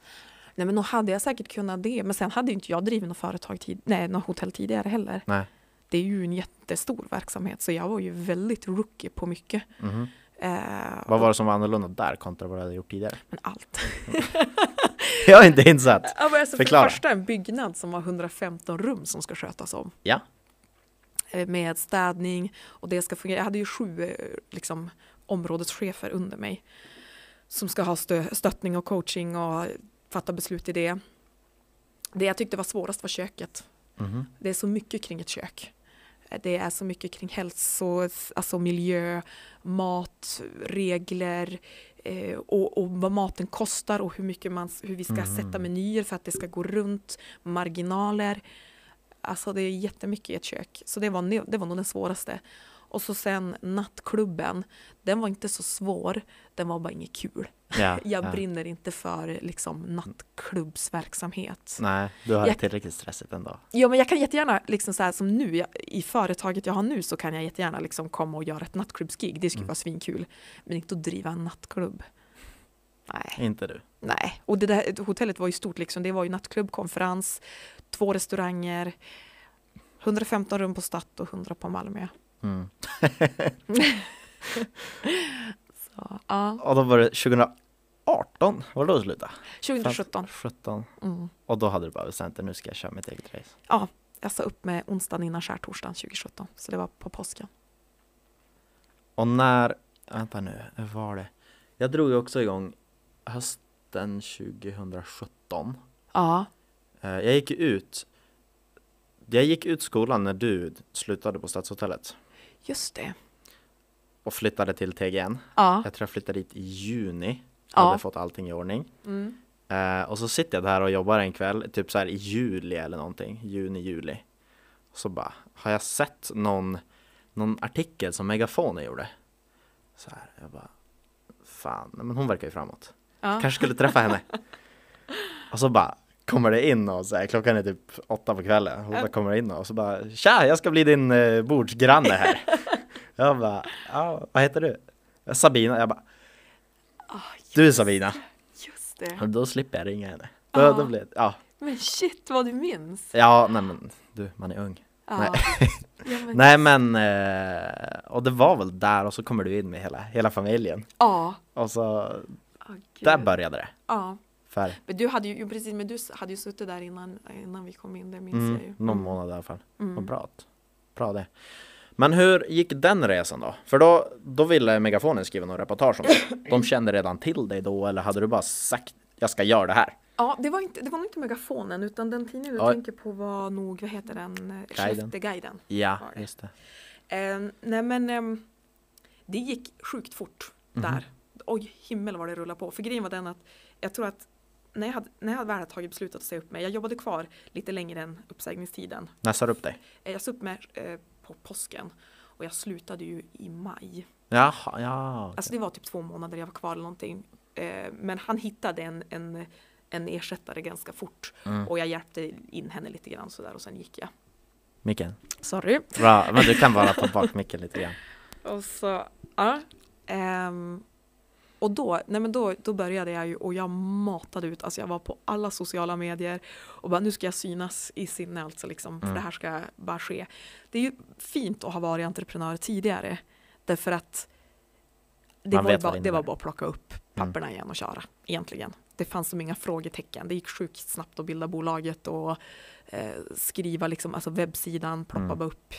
nej men nog hade jag säkert kunnat det. Men sen hade ju inte jag drivit något företag, tid, nej, något hotell tidigare heller. Nej. Det är ju en jättestor verksamhet så jag var ju väldigt rookie på mycket. Mhm. Eh, Vad var det som var annorlunda där kontra vad du hade gjort tidigare? Men allt. Jag är inte insatt! Ja, alltså Förklara. För det första en byggnad som har 115 rum som ska skötas om. Ja. Eh, Med städning och det ska fungera. Jag hade ju sju eh, liksom, områdeschefer under mig. Som ska ha stö- stöttning och coaching och fatta beslut i det. Det jag tyckte var svårast var köket. Mhm. Det är så mycket kring ett kök. Det är så mycket kring hälso, alltså miljö, mat, regler eh, och, och vad maten kostar och hur, mycket man, hur vi ska Mm. sätta menyer för att det ska gå runt, marginaler. Alltså det är jättemycket i ett kök. Så det var, det var nog den svåraste. Och så sen nattklubben, den var inte så svår, den var bara inget kul. Ja, Jag ja. brinner inte för liksom nattklubbsverksamhet. Nej, du har Jag- tillräckligt stressigt ändå. Ja, men jag kan jättegärna, liksom så här som nu, jag, i företaget jag har nu så kan jag jättegärna liksom komma och göra ett nattklubbsgig. Det skulle Mm. vara svinkul. Men inte att driva en nattklubb. Nej, Inte du. nej. Och det där hotellet var ju stort liksom. Det var ju nattklubb, konferens, två restauranger, 115 rum på Statt och 100 på Malmö. Mm. Så, ja, Och då var det 2018, var det då du slutade? 2017. 17. Mm. Och då hade du bara bestämt dig, nu ska jag köra mitt eget race. Ja, jag sa upp med onsdagen innan skärtorsdagen 2017. Så det var på påsken. Och när, vänta nu, var det? Jag drog ju också igång hösten 2017. Ja, Eh, Jag gick ut, jag gick ut skolan när du slutade på Stadshotellet just det. och flyttade till TGN. Ja. Jag tror jag flyttade dit i juni, Ja. hade fått allting i ordning. Mm. Eh, och så sitter jag där och jobbar en kväll, typ så här i juli eller någonting, juni, juli. Och så bara, har jag sett någon, någon artikel som Megafonen gjorde? Så här, jag bara, fan, men hon verkar ju framåt. Ja. Kanske skulle träffa henne. och så bara kommer det in och så här, klockan är typ åtta på kvällen. Hon bara kommer in och så bara, tja, jag ska bli din eh, bordsgranne här. jag bara, ja, vad heter du? Sabina. Jag bara, Ah, du är Sabina. Just det. Och då slipper jag ringa henne. Då, Ja. då blir det, ja. Men shit vad du minns. Ja, nej men du, man är ung. Ja. Nej. Ja, men, Nej men, eh, och det var väl där och så kommer du in med hela, hela familjen. Ja. Och så, Ah, gud. där började det. Ja. För Men du hade ju, precis, men du hade ju suttit där innan, innan vi kom in, det minns jag ju. mm, någon månad i alla fall. Mm. Vad bra, bra det. Men hur gick den resan då? För då, då ville Megafonen skriva någon reportage om det. De kände redan till dig då eller hade du bara sagt jag ska göra det här? Ja, det var, inte, det var nog inte megafonen utan den tidningen du Ja. tänker på var nog, vad heter den? Eh, Guiden. Skellefteguiden. Ja, det. just det. Eh, nej men ehm, det gick sjukt fort Mhm. där. Oj, himmel vad det rullade på. För grejen var den att jag tror att när jag, hade, när jag väl hade tagit beslutet att säga upp mig, jag jobbade kvar lite längre än uppsägningstiden. När sa du upp dig? Eh, Jag sa upp mig eh, på påsken och jag slutade ju i maj. Jaha, ja. okej. Alltså det var typ två månader jag var kvar eller någonting. Eh, men han hittade en, en, en ersättare ganska fort Mm. och jag hjälpte in henne lite grann sådär och sen gick jag. Micken. Sorry. Bra, men du kan bara ta bak micken lite grann. Och så, ja. Ehm, och då, nej men då, då började jag ju och jag matade ut, alltså jag var på alla sociala medier och bara nu ska jag synas i sinne alltså liksom, för Mm. det här ska bara ske. Det är ju fint att ha varit entreprenör tidigare, därför att det, Man var, bara, det var bara att plocka upp papperna igen och köra, egentligen. Det fanns som inga frågetecken, det gick sjukt snabbt att bilda bolaget och eh, skriva liksom, alltså webbsidan, ploppa Mm. bara upp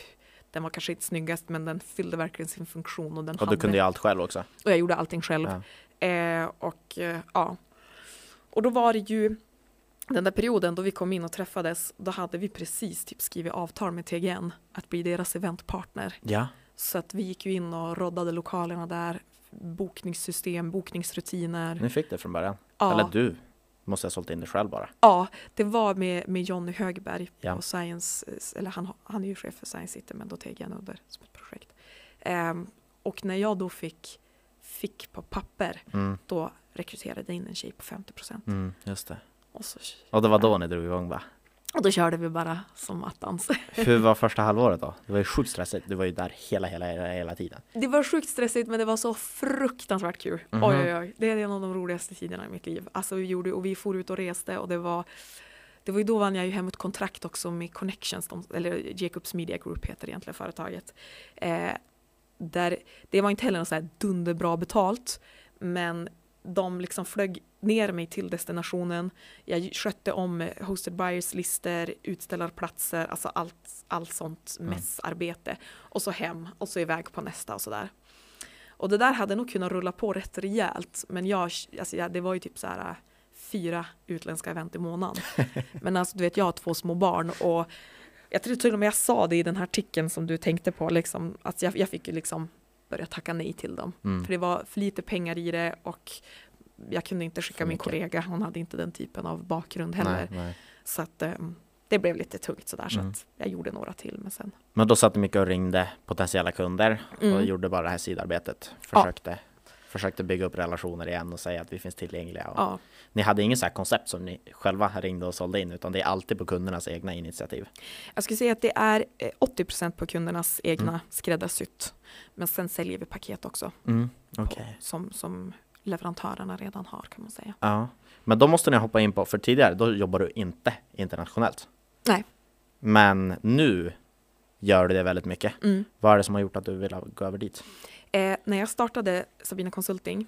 den var kanske inte snyggast men den fyllde verkligen sin funktion och den Och du kunde göra allt själv också. och jag gjorde allting själv. Ja. Eh, och eh, ja. Och då var det ju den där perioden då vi kom in och träffades, då hade vi precis typ skrivit avtal med TGN att bli deras eventpartner. Ja. Så att vi gick ju in och roddade lokalerna där, bokningssystem, bokningsrutiner. Ni fick det från början? Ja. Eller du måste ha sålt in det själv bara? Ja, det var med, med Jonny Högberg Ja. på Science, eller han, han är ju chef för Science City men då teg han under som ett projekt. Ehm, och när jag då fick, fick på papper, Mm, då rekryterade jag in en tjej på 50 procent. mm, just det. Och, så, Och det var då ni drog igång va? Och då körde vi bara som attans. Hur var första halvåret då? Det var ju sjukt stressigt. Du var ju där hela, hela, hela, hela tiden. Det var sjukt stressigt men det var så fruktansvärt kul. Mhm. Oj, oj, oj. Det är en av de roligaste tiderna i mitt liv. Alltså vi gjorde, och vi for ut och reste och det var det var ju då vann jag ju hem ett kontrakt också med Connections, de, eller Jacobs Media Group heter egentligen företaget. Eh, där, det var inte heller något så här dunderbra betalt, men de liksom flög ner mig till destinationen. Jag skötte om eh, hosted buyers listor, utställarplatser, alltså allt, allt sånt Mm. mässarbete. Och så hem och så iväg på nästa och sådär. Och det där hade nog kunnat rulla på rätt rejält. Men jag, alltså jag, det var ju typ så här äh, fyra utländska event i månaden. Men alltså du vet, jag har två små barn och jag tror till och med jag sa det i den här artikeln som du tänkte på, liksom, att jag, jag fick ju liksom börja tacka nej till dem. Mm. För det var för lite pengar i det och jag kunde inte skicka min kollega, hon hade inte den typen av bakgrund heller. Nej, nej. Så att ehm, det blev lite tungt sådär, så Mm. att jag gjorde några till. Men sen, Men då satt ni mycket och ringde potentiella kunder och Mm. gjorde bara det här sidarbetet. Ja. Försökte, bygga upp relationer igen och säga att vi finns tillgängliga. Ja. Ni hade ingen så här koncept som ni själva ringde och sålde in utan det är alltid på kundernas egna initiativ. Jag skulle säga att det är eh, 80% på kundernas egna Mm. skräddarsytt. Men sen säljer vi paket också Mm. på, Okej. som, som leverantörerna redan har kan man säga. Ja. Men då måste ni hoppa in på, för tidigare då jobbar du inte internationellt. Nej. Men nu gör du det väldigt mycket. Mm. Vad är det som har gjort att du vill gå över dit? Eh, när jag startade Sabina Consulting,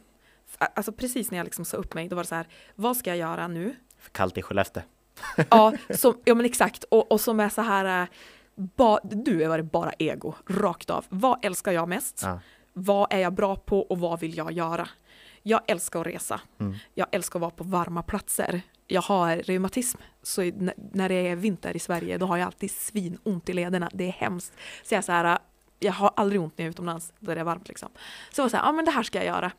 alltså precis när jag liksom sa upp mig, då var det så här, vad ska jag göra nu? För kallt i Skellefteå. Ja, som, ja men exakt, och, och som är så här, eh, ba, du är bara ego, rakt av. Vad älskar jag mest? Ja. Vad är jag bra på och vad vill jag göra? Jag älskar att resa. Mm. Jag älskar att vara på varma platser. Jag har reumatism, så när det är vinter i Sverige då har jag alltid svinont i lederna. Det är hemskt. Så jag, är så här, jag har aldrig ont när jag är utomlands där det är varmt. Liksom. Så jag var så här, ja men det här ska jag göra.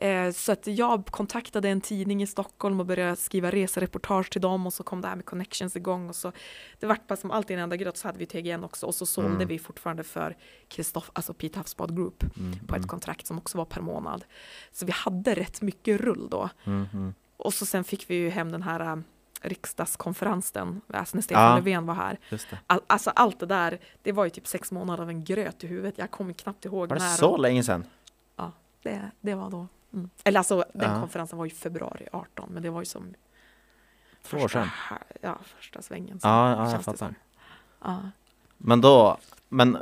Eh, så att jag kontaktade en tidning i Stockholm och började skriva resereportage till dem och så kom det här med connections igång och så det vart bara som alltid en enda gröt så hade vi TGN också och så sålde Mm. vi fortfarande för Kristoff, alltså Pete Havsbad Group Mm. på ett kontrakt som också var per månad. Så vi hade rätt mycket rull då. Mm. Och så sen fick vi ju hem den här riksdagskonferensen, alltså när Stefan Ja. Löfven var här. All, alltså allt det där, det var ju typ sex månader av en gröt i huvudet. Jag kommer knappt ihåg Var det när. så länge sedan? Det, det var då. Mm. Eller alltså den Ja. konferensen var ju februari 18, men det var ju som Två år första, sedan? ja, första svängen. Ja, ja jag fattar. Ja. Men då, men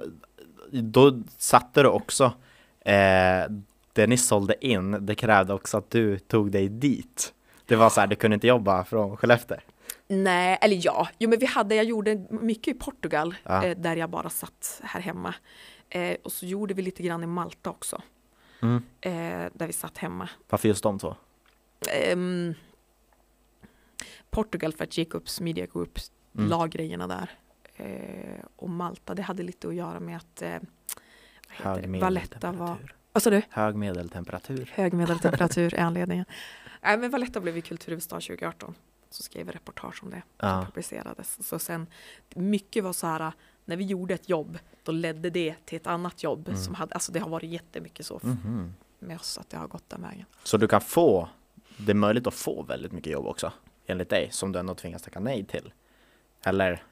då satte du också eh, det ni sålde in, det krävde också att du tog dig dit. Det var så här, du kunde inte jobba från Skellefteå. Nej, eller ja, jo men vi hade, jag gjorde mycket i Portugal Ja. eh, där jag bara satt här hemma. Eh, och så gjorde vi lite grann i Malta också, Mm. eh, där vi satt hemma. Varför just de två? Ehm, Portugal för att Jacobs Media Group Mm. la grejerna där. Eh, och Malta, det hade lite att göra med att eh, Hög det? Valletta var... medeltemperatur. Vad sa du? Hög medeltemperatur. Hög medeltemperatur är anledningen. Nej, men Valletta blev ju kulturhuvudstad 2018. Så skrev vi reportage om det. Ja. publicerades. Så sen, mycket var så här, när vi gjorde ett jobb, då ledde det till ett annat jobb. Mm. Som hade, alltså det har varit jättemycket så Mhm. med oss, att det har gått den vägen. Så du kan få, det är möjligt att få väldigt mycket jobb också, enligt dig, som du ändå tvingas tacka nej till. Eller?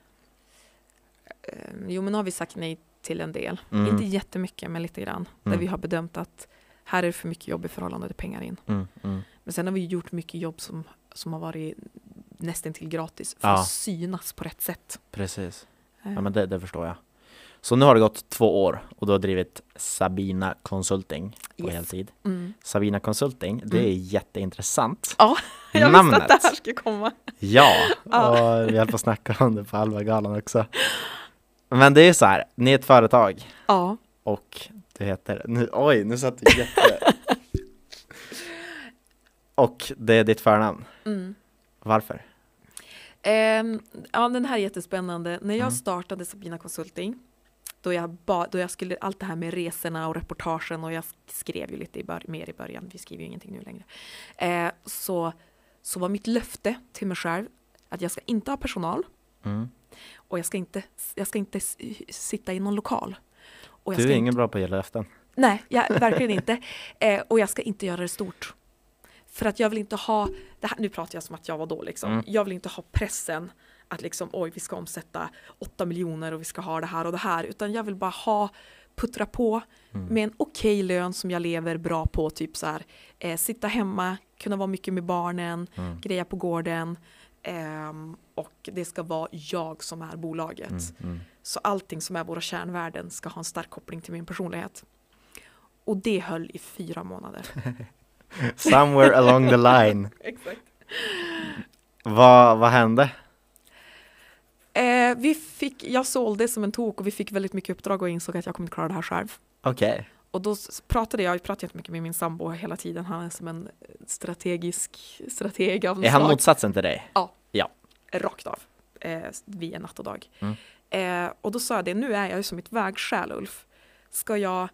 Eh, jo, men nu har vi sagt nej till en del. Mm. Inte jättemycket, men lite grann. Där Mm. vi har bedömt att här är det för mycket jobb i förhållande till pengar in. Mm, mm. Men sen har vi gjort mycket jobb som, som har varit nästan till gratis för Ja. att synas på rätt sätt. Precis. Eh, Ja men det, det förstår jag. Så nu har det gått två år och du har drivit Sabina Consulting på Yes. heltid. mm. Sabina Consulting, det är jätteintressant. Ja, Jag visste att det här skulle komma. Ja, Ja. och vi höll på att snacka om det på Alva-galan också. Men det är så här, ni är ett företag Ja, och det heter, nu, oj nu satt du jätte... och det är ditt förnamn. mm. Varför? Ehm, ja, den här är jättespännande. När jag Mm. startade Sabina Consulting, Då jag, ba, då jag skulle, allt det här med resorna och reportagen och jag skrev ju lite i bör, mer i början, vi skriver ju ingenting nu längre. Eh, så, så var mitt löfte till mig själv att jag ska inte ha personal Mm. och jag ska inte, jag ska inte sitta i någon lokal. Du är inte, ingen bra på att ge löften. Nej, jag, verkligen inte. Eh, och jag ska inte göra det stort. För att jag vill inte ha, det här, nu pratar jag som att jag var då liksom, Mm. jag vill inte ha pressen att liksom oj vi ska omsätta 8 miljoner och vi ska ha det här och det här, utan jag vill bara ha, puttra på Mm. med en okej lön som jag lever bra på, typ så här, eh, sitta hemma, kunna vara mycket med barnen, Mm. greja på gården, ehm, och det ska vara jag som är bolaget. Mm. Mm. Så allting som är våra kärnvärden ska ha en stark koppling till min personlighet. Och det höll i fyra månader. Somewhere along the line. Exakt. Vad, vad hände? Eh, vi fick, jag sålde som en tok och vi fick väldigt mycket uppdrag och insåg att jag kommer inte klara det här själv. Okej. Och då pratade jag, jag pratade jättemycket med min sambo hela tiden, han är som en strategisk strateg av Är han slag. motsatsen till dig? rakt av. Eh, vi är natt och dag. Mm. Eh, och då sa jag det, nu är jag ju som mitt vägskäl Ulf. Ska jag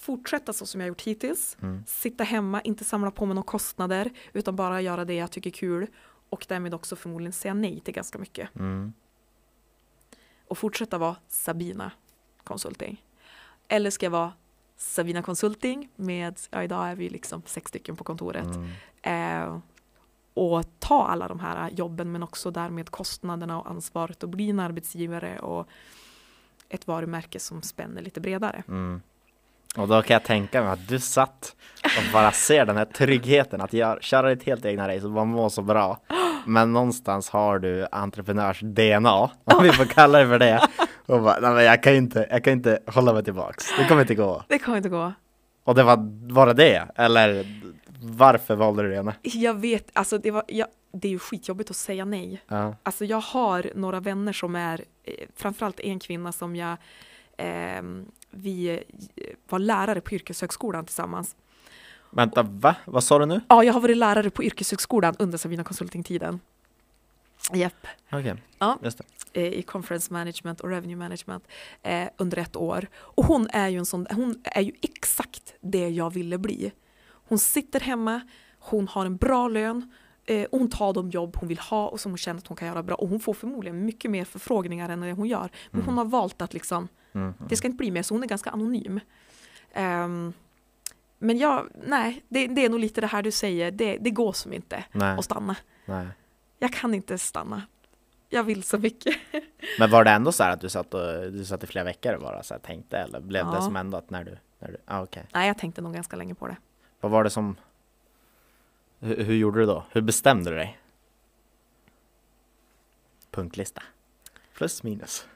fortsätta så som jag gjort hittills, Mm. sitta hemma, inte samla på mig några kostnader, utan bara göra det jag tycker är kul och därmed också förmodligen säga nej till ganska mycket. Mm. Och fortsätta vara Sabina Consulting. Eller ska jag vara Sabina Consulting med, ja idag är vi liksom sex stycken på kontoret. Mm. Eh, och ta alla de här jobben men också därmed kostnaderna och ansvaret och bli en arbetsgivare och ett varumärke som spänner lite bredare. Mm. Och då kan jag tänka mig att du satt och bara ser den här tryggheten att gör, köra ditt helt egna race och bara må så bra. Men någonstans har du entreprenörs DNA, om vi får kalla det för det. Och bara, nej men jag kan inte, jag kan inte hålla mig tillbaks. Det kommer inte gå. Det kommer inte gå. Och det var bara det? Eller varför valde du det? Jag vet, alltså det, var, jag, det är ju skitjobbigt att säga nej. Ja. Alltså jag har några vänner som är, eh, framförallt en kvinna som jag, ehm, vi eh, var lärare på yrkeshögskolan tillsammans. Vänta, va? Vad sa du nu? Ja, jag har varit lärare på yrkeshögskolan under Sabina Consulting-tiden. Japp. Okej, Ja. just det. eh, i conference management och revenue management eh, under ett år. Och hon är ju en sån, hon är ju exakt det jag ville bli. Hon sitter hemma, hon har en bra lön, eh, hon tar de jobb hon vill ha och som hon känner att hon kan göra bra. Och hon får förmodligen mycket mer förfrågningar än det hon gör. Men Mm. hon har valt att liksom, Mm. det ska inte bli mer, så hon är ganska anonym. Ehm, men jag, nej, det, det är nog lite det här du säger, det, det går som inte Nej, att stanna. nej. Jag kan inte stanna. Jag vill så mycket. Men var det ändå så här att du satt, och, du satt i flera veckor och bara så här tänkte eller blev det Ja. som ändå att när du, när du ah, okej. Nej, jag tänkte nog ganska länge på det. Vad var det som, hur, hur gjorde du då? Hur bestämde du dig? Punktlista. Plus minus.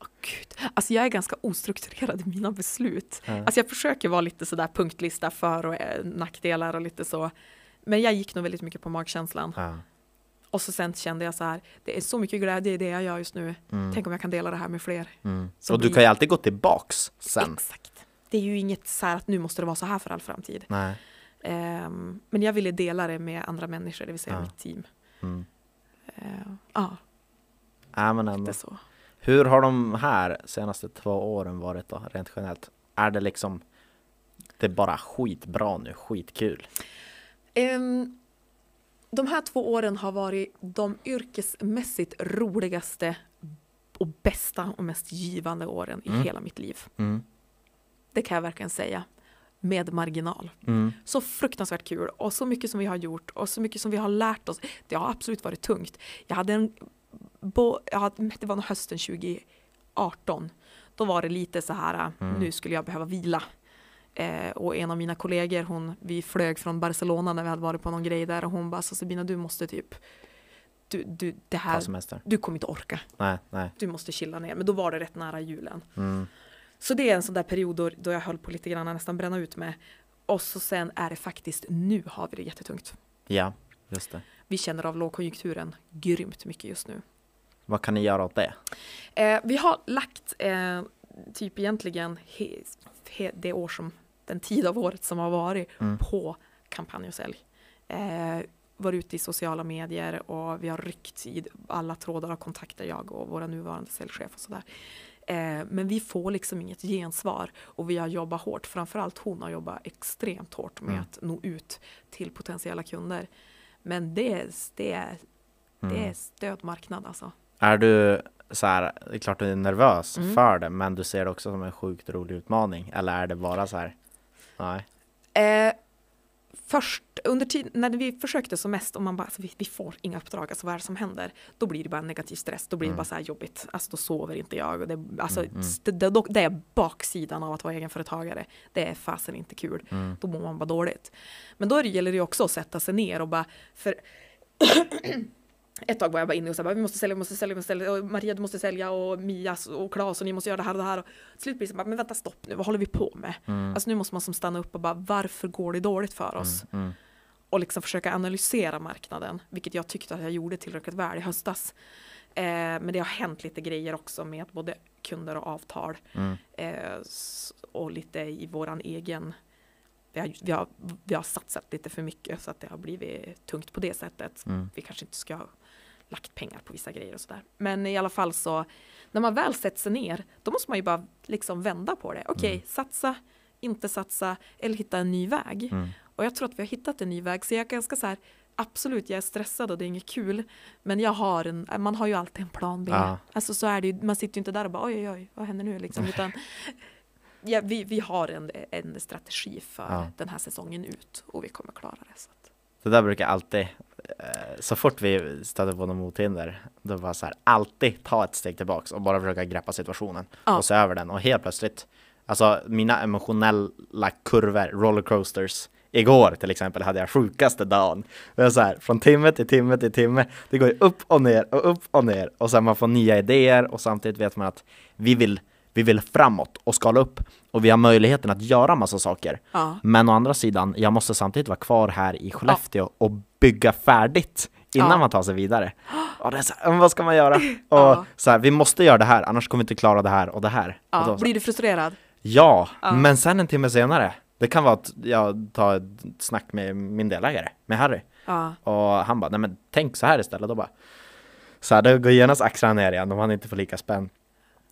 Åh, Gud. Alltså jag är ganska ostrukturerad i mina beslut. Ja. Alltså jag försöker vara lite sådär punktlista för och eh, nackdelar och lite så. Men jag gick nog väldigt mycket på magkänslan. Ja. Och så sen kände jag så här, det är så mycket glädje i det jag gör just nu. Mm. Tänk om jag kan dela det här med fler. Mm. så Och du blir- kan ju alltid gå tillbaks sen. Exakt. Det är ju inget så här att nu måste det vara så här för all framtid. Nej. Ehm, men jag ville dela det med andra människor, det vill säga Ja. mitt team. Mm. Ehm, Ja, Ja, men ändå. så. Hur har de här senaste två åren varit då, rent generellt? Är det liksom, det är bara skitbra nu, skitkul? Ehm, de här två åren har varit de yrkesmässigt roligaste och bästa och mest givande åren i Mm. hela mitt liv. Mm. Det kan jag verkligen säga. Med marginal. Mm. Så fruktansvärt kul och så mycket som vi har gjort och så mycket som vi har lärt oss. Det har absolut varit tungt. Jag hade en, bo, jag hade, det var nog hösten 2018. Då var det lite så här, Mm. nu skulle jag behöva vila. Eh, och en av mina kollegor, hon, vi flög från Barcelona när vi hade varit på någon grej där och hon bara, så Sabina du måste typ, du, du, det här, du kommer inte orka. Nej, nej. Du måste chilla ner. Men då var det rätt nära julen. Mm. Så det är en sån där period då, då jag höll på lite grann att nästan bränna ut med. Och så sen är det faktiskt, nu har vi det jättetungt. Ja, just det. Vi känner av lågkonjunkturen grymt mycket just nu. Vad kan ni göra åt det? Eh, vi har lagt eh, typ egentligen he, he, det år som, den tid av året som har varit Mm. på kampanj och sälj. Eh, varit ute i sociala medier och vi har ryckt i alla trådar av kontakter, jag och våra nuvarande säljchef och sådär. Eh, men vi får liksom inget gensvar och vi har jobbat hårt, framförallt hon har jobbat extremt hårt med Mm. att nå ut till potentiella kunder. Men det är, det är, det är Mm. stödmarknad alltså. Är du så här, det är klart du är nervös Mm. för det, men du ser det också som en sjukt rolig utmaning? Eller är det bara så här, nej? Eh, först under tiden när vi försökte som mest och man bara, alltså, vi, vi får inga uppdrag, alltså vad är det som händer? Då blir det bara negativ stress, då blir det Mm. bara så här jobbigt, alltså då sover inte jag. Och det, alltså, Mm, mm. det, det, är baksidan av att vara egenföretagare. Det är fasen inte kul. Mm. Då mår man bara dåligt. Men då gäller det också att sätta sig ner och bara, för ett tag var jag bara inne och sa bara, vi måste sälja, vi måste sälja, vi måste sälja, och Maria du måste sälja och Mia och Claes och ni måste göra det här och det här. Och slut blir det så bara, men vänta stopp nu, vad håller vi på med? Mm. Alltså nu måste man som stanna upp och bara, varför går det dåligt för oss? Mm. Mm. och liksom försöka analysera marknaden, vilket jag tyckte att jag gjorde tillräckligt väl i höstas. Eh, men det har hänt lite grejer också med både kunder och avtal Mm. eh, och lite i våran egen vi har, vi, har, vi har satsat lite för mycket så att det har blivit tungt på det sättet. Mm. Vi kanske inte ska lagt pengar på vissa grejer och sådär. Men i alla fall så, när man väl sätter sig ner, då måste man ju bara liksom vända på det. Okej, Mm. satsa, inte satsa eller hitta en ny väg. Mm. Och jag tror att vi har hittat en ny väg. Så jag är ganska så här, absolut jag är stressad och det är inget kul. Men jag har en, man har ju alltid en plan B. Ja. Alltså så är det ju, man sitter ju inte där och bara oj oj oj, vad händer nu liksom. Utan ja, vi, vi har en, en strategi för Ja. den här säsongen ut och vi kommer klara det. Så att, Det där brukar alltid, eh, så fort vi stöter på något mothinder, då bara så här, alltid ta ett steg tillbaks och bara försöka greppa situationen Ja. och se över den och helt plötsligt, alltså mina emotionella kurvor, rollercoasters, igår till exempel hade jag sjukaste dagen. Det är så här, från timme till timme till timme, det går ju upp och ner och upp och ner och sen man får nya idéer och samtidigt vet man att vi vill, vi vill framåt och skala upp och vi har möjligheten att göra massa saker. ja. Men å andra sidan, jag måste samtidigt vara kvar här i Skellefteå och bygga färdigt innan Ja. man tar sig vidare. Och det är så här, vad ska man göra? Och Ja. så här, vi måste göra det här, annars kommer vi inte klara det här och det här. och Ja. då, Blir du frustrerad? ja, Ja. men sen en timme senare, det kan vara att jag tar ett snack med min delägare, med Harry. Ja. Och han bara, nej men tänk så här istället. Då bara, så här, det går genast axlarna ner igen om han inte får lika spänn.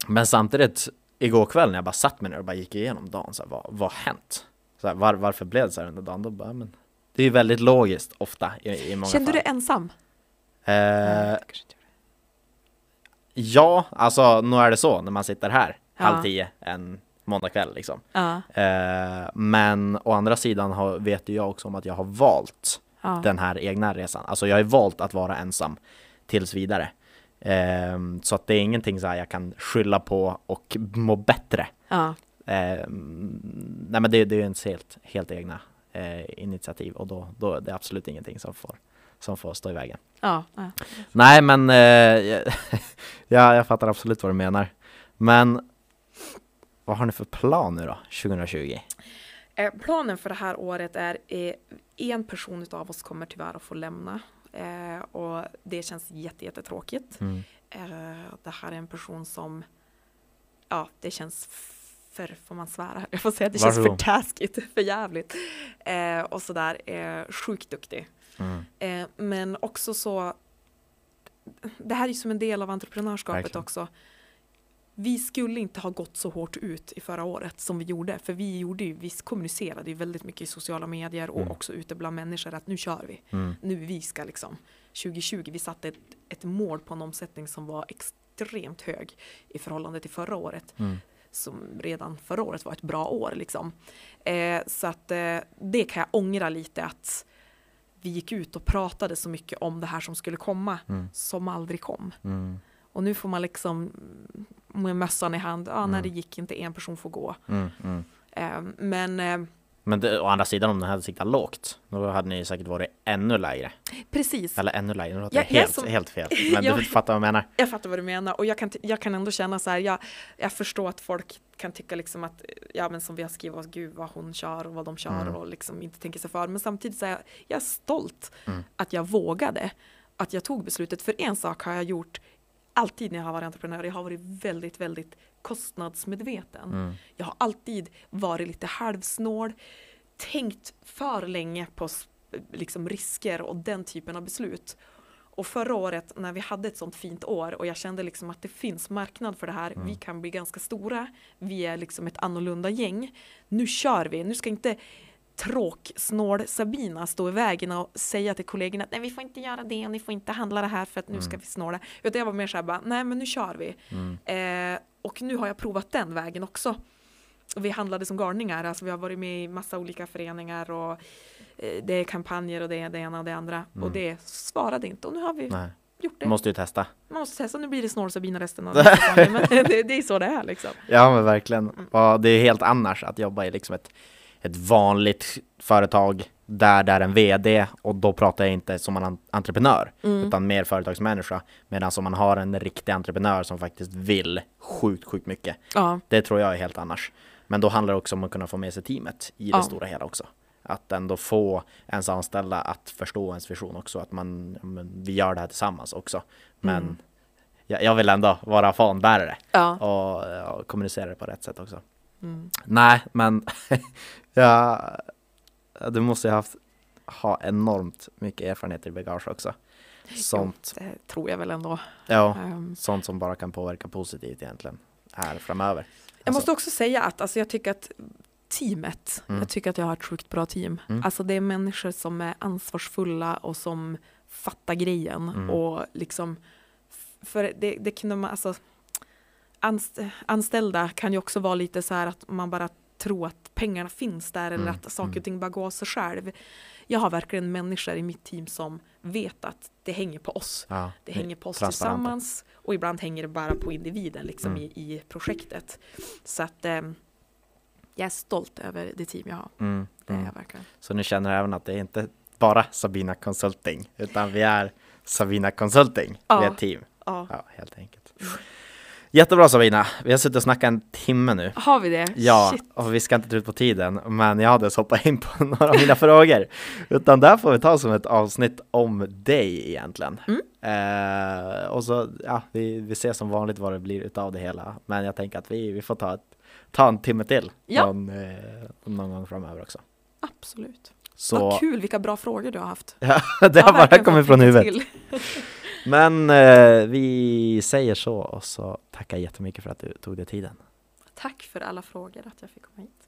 Men samtidigt, igår kväll när jag bara satt mig ner och bara gick igenom dagen, så här, vad, vad har hänt? Så här, var, varför blev det så här under dagen? Då bara, men, det är ju väldigt logiskt ofta i, i många Kände fall. du dig ensam? Eh, ja, alltså nu är det så när man sitter här Ja. halv tio en måndagkväll liksom. Ja. Eh, men å andra sidan har, vet ju jag också om att jag har valt Ja. den här egna resan. Alltså jag har valt att vara ensam tills vidare. Ehm, så att det är ingenting så jag kan skylla på och må bättre. Ja. Ehm, nej men det, det är ens helt, helt egna eh, initiativ och då, då är det absolut ingenting som får, som får stå i vägen. Ja. Ja. Nej men eh, ja, jag fattar absolut vad du menar. Men vad har ni för plan nu då, 2020? Eh, planen för det här året är eh, en person av oss kommer tyvärr att få lämna. Eh, och det känns jätte, jättetråkigt. Mm. Eh, det här är en person som, ja det känns för, får man svära? Jag får säga att det känns för taskigt, för jävligt. Eh, och sådär, eh, sjukt duktig. Mm. Eh, men också så, det här är ju som en del av entreprenörskapet Verkligen. också. Vi skulle inte ha gått så hårt ut i förra året som vi gjorde, för vi, gjorde ju, vi kommunicerade ju väldigt mycket i sociala medier och Mm. också ute bland människor att nu kör vi. Mm. Nu vi ska liksom 2020, vi satte ett, ett mål på en omsättning som var extremt hög i förhållande till förra året Mm. som redan förra året var ett bra år. Liksom. Eh, så att eh, det kan jag ångra lite att vi gick ut och pratade så mycket om det här som skulle komma Mm. som aldrig kom. Mm. Och nu får man liksom med mössan i hand, ja, när Mm. det gick inte, en person får gå. Mm. Mm. Eh, men eh, Men det, å andra sidan om den hade siktat lågt, då hade ni säkert varit ännu lägre. precis, Eller ännu lägre, nu låter jag helt, som- helt fel. Men Ja. du fattar vad jag menar. jag fattar vad du menar och jag kan, jag kan ändå känna så här, jag, jag förstår att folk kan tycka liksom att, ja men som vi har skrivit, gud vad hon kör och vad de kör Mm. och liksom inte tänker sig för. Men samtidigt så är jag, jag är stolt Mm. att jag vågade, att jag tog beslutet. För en sak har jag gjort alltid när jag har varit entreprenör, jag har varit väldigt, väldigt kostnadsmedveten. Mm. Jag har alltid varit lite halvsnål, tänkt för länge på liksom risker och den typen av beslut. Och förra året när vi hade ett sånt fint år och jag kände liksom att det finns marknad för det här, Mm. vi kan bli ganska stora, vi är liksom ett annorlunda gäng. Nu kör vi, nu ska inte tråksnål Sabina stå i vägen och säga till kollegorna att nej vi får inte göra det och ni får inte handla det här för att nu ska Mm. vi snåla. Utan jag var mer såhär bara, nej men nu kör vi. Mm. Eh, och nu har jag provat den vägen också. Vi handlade som garningar, alltså vi har varit med i massa olika föreningar och eh, det är kampanjer och det är det ena och det andra. Mm. Och det svarade inte och nu har vi Nej, gjort det. måste ju testa. Man måste testa, nu blir det snål Sabina resten av säsongen. Men det, det är så det är liksom. Ja men verkligen. Mm. Det är helt annars att jobba i liksom ett, ett vanligt företag där det är en VD och då pratar jag inte som en entreprenör Mm. utan mer företagsmänniska. Medan om man har en riktig entreprenör som faktiskt vill sjukt, sjukt mycket. Ja, Det tror jag är helt annars. Men då handlar det också om att kunna få med sig teamet i det Ja. stora hela också. Att ändå få ens anställda att förstå ens vision också. Att man, vi gör det här tillsammans också. Men Mm. jag, jag vill ändå vara fanbärare ja. och, ja, kommunicera det på rätt sätt också. Mm. Nej, men ja, du måste ju haft ha enormt mycket erfarenhet i bagage också. Sånt, Jo, det tror jag väl ändå. ja, Ehm, sånt som bara kan påverka positivt egentligen här framöver. Jag måste också säga att alltså, jag tycker att teamet, Mm. jag tycker att jag har ett sjukt bra team. Mm. Alltså det är människor som är ansvarsfulla och som fattar grejen Mm. och liksom för det, det kunde man alltså anst- anställda kan ju också vara lite så här att man bara tror att pengarna finns där eller Mm, att saker mm. och ting bara går av sig själv. Jag har verkligen människor i mitt team som vet att det hänger på oss. ja, Det hänger på oss tillsammans och ibland hänger det bara på individen liksom Mm. i, i projektet. Så att eh, jag är stolt över det team jag har. Mm, Det är mm. jag verkligen. Så ni känner även att det är inte bara Sabina Consulting utan vi är Sabina Consulting, Ja. vi är ett team. Ja. Ja, helt enkelt. Jättebra Sabina, vi har suttit och snackat en timme nu. Har vi det? Ja, Shit. och vi ska inte dra ut på tiden, men jag hade hoppat in på några av mina frågor. Utan där får vi ta som ett avsnitt om dig egentligen. Mm. Eh, och så, ja, vi, vi ser som vanligt vad det blir utav det hela. Men jag tänker att vi, vi får ta, ett, ta en timme till Ja. någon, eh, någon gång framöver också. Absolut. Så Vad kul, vilka bra frågor du har haft. ja, det har bara kommit från huvudet. Men eh, vi säger så och så tackar jättemycket för att du tog dig tiden. Tack för alla frågor, att jag fick komma hit.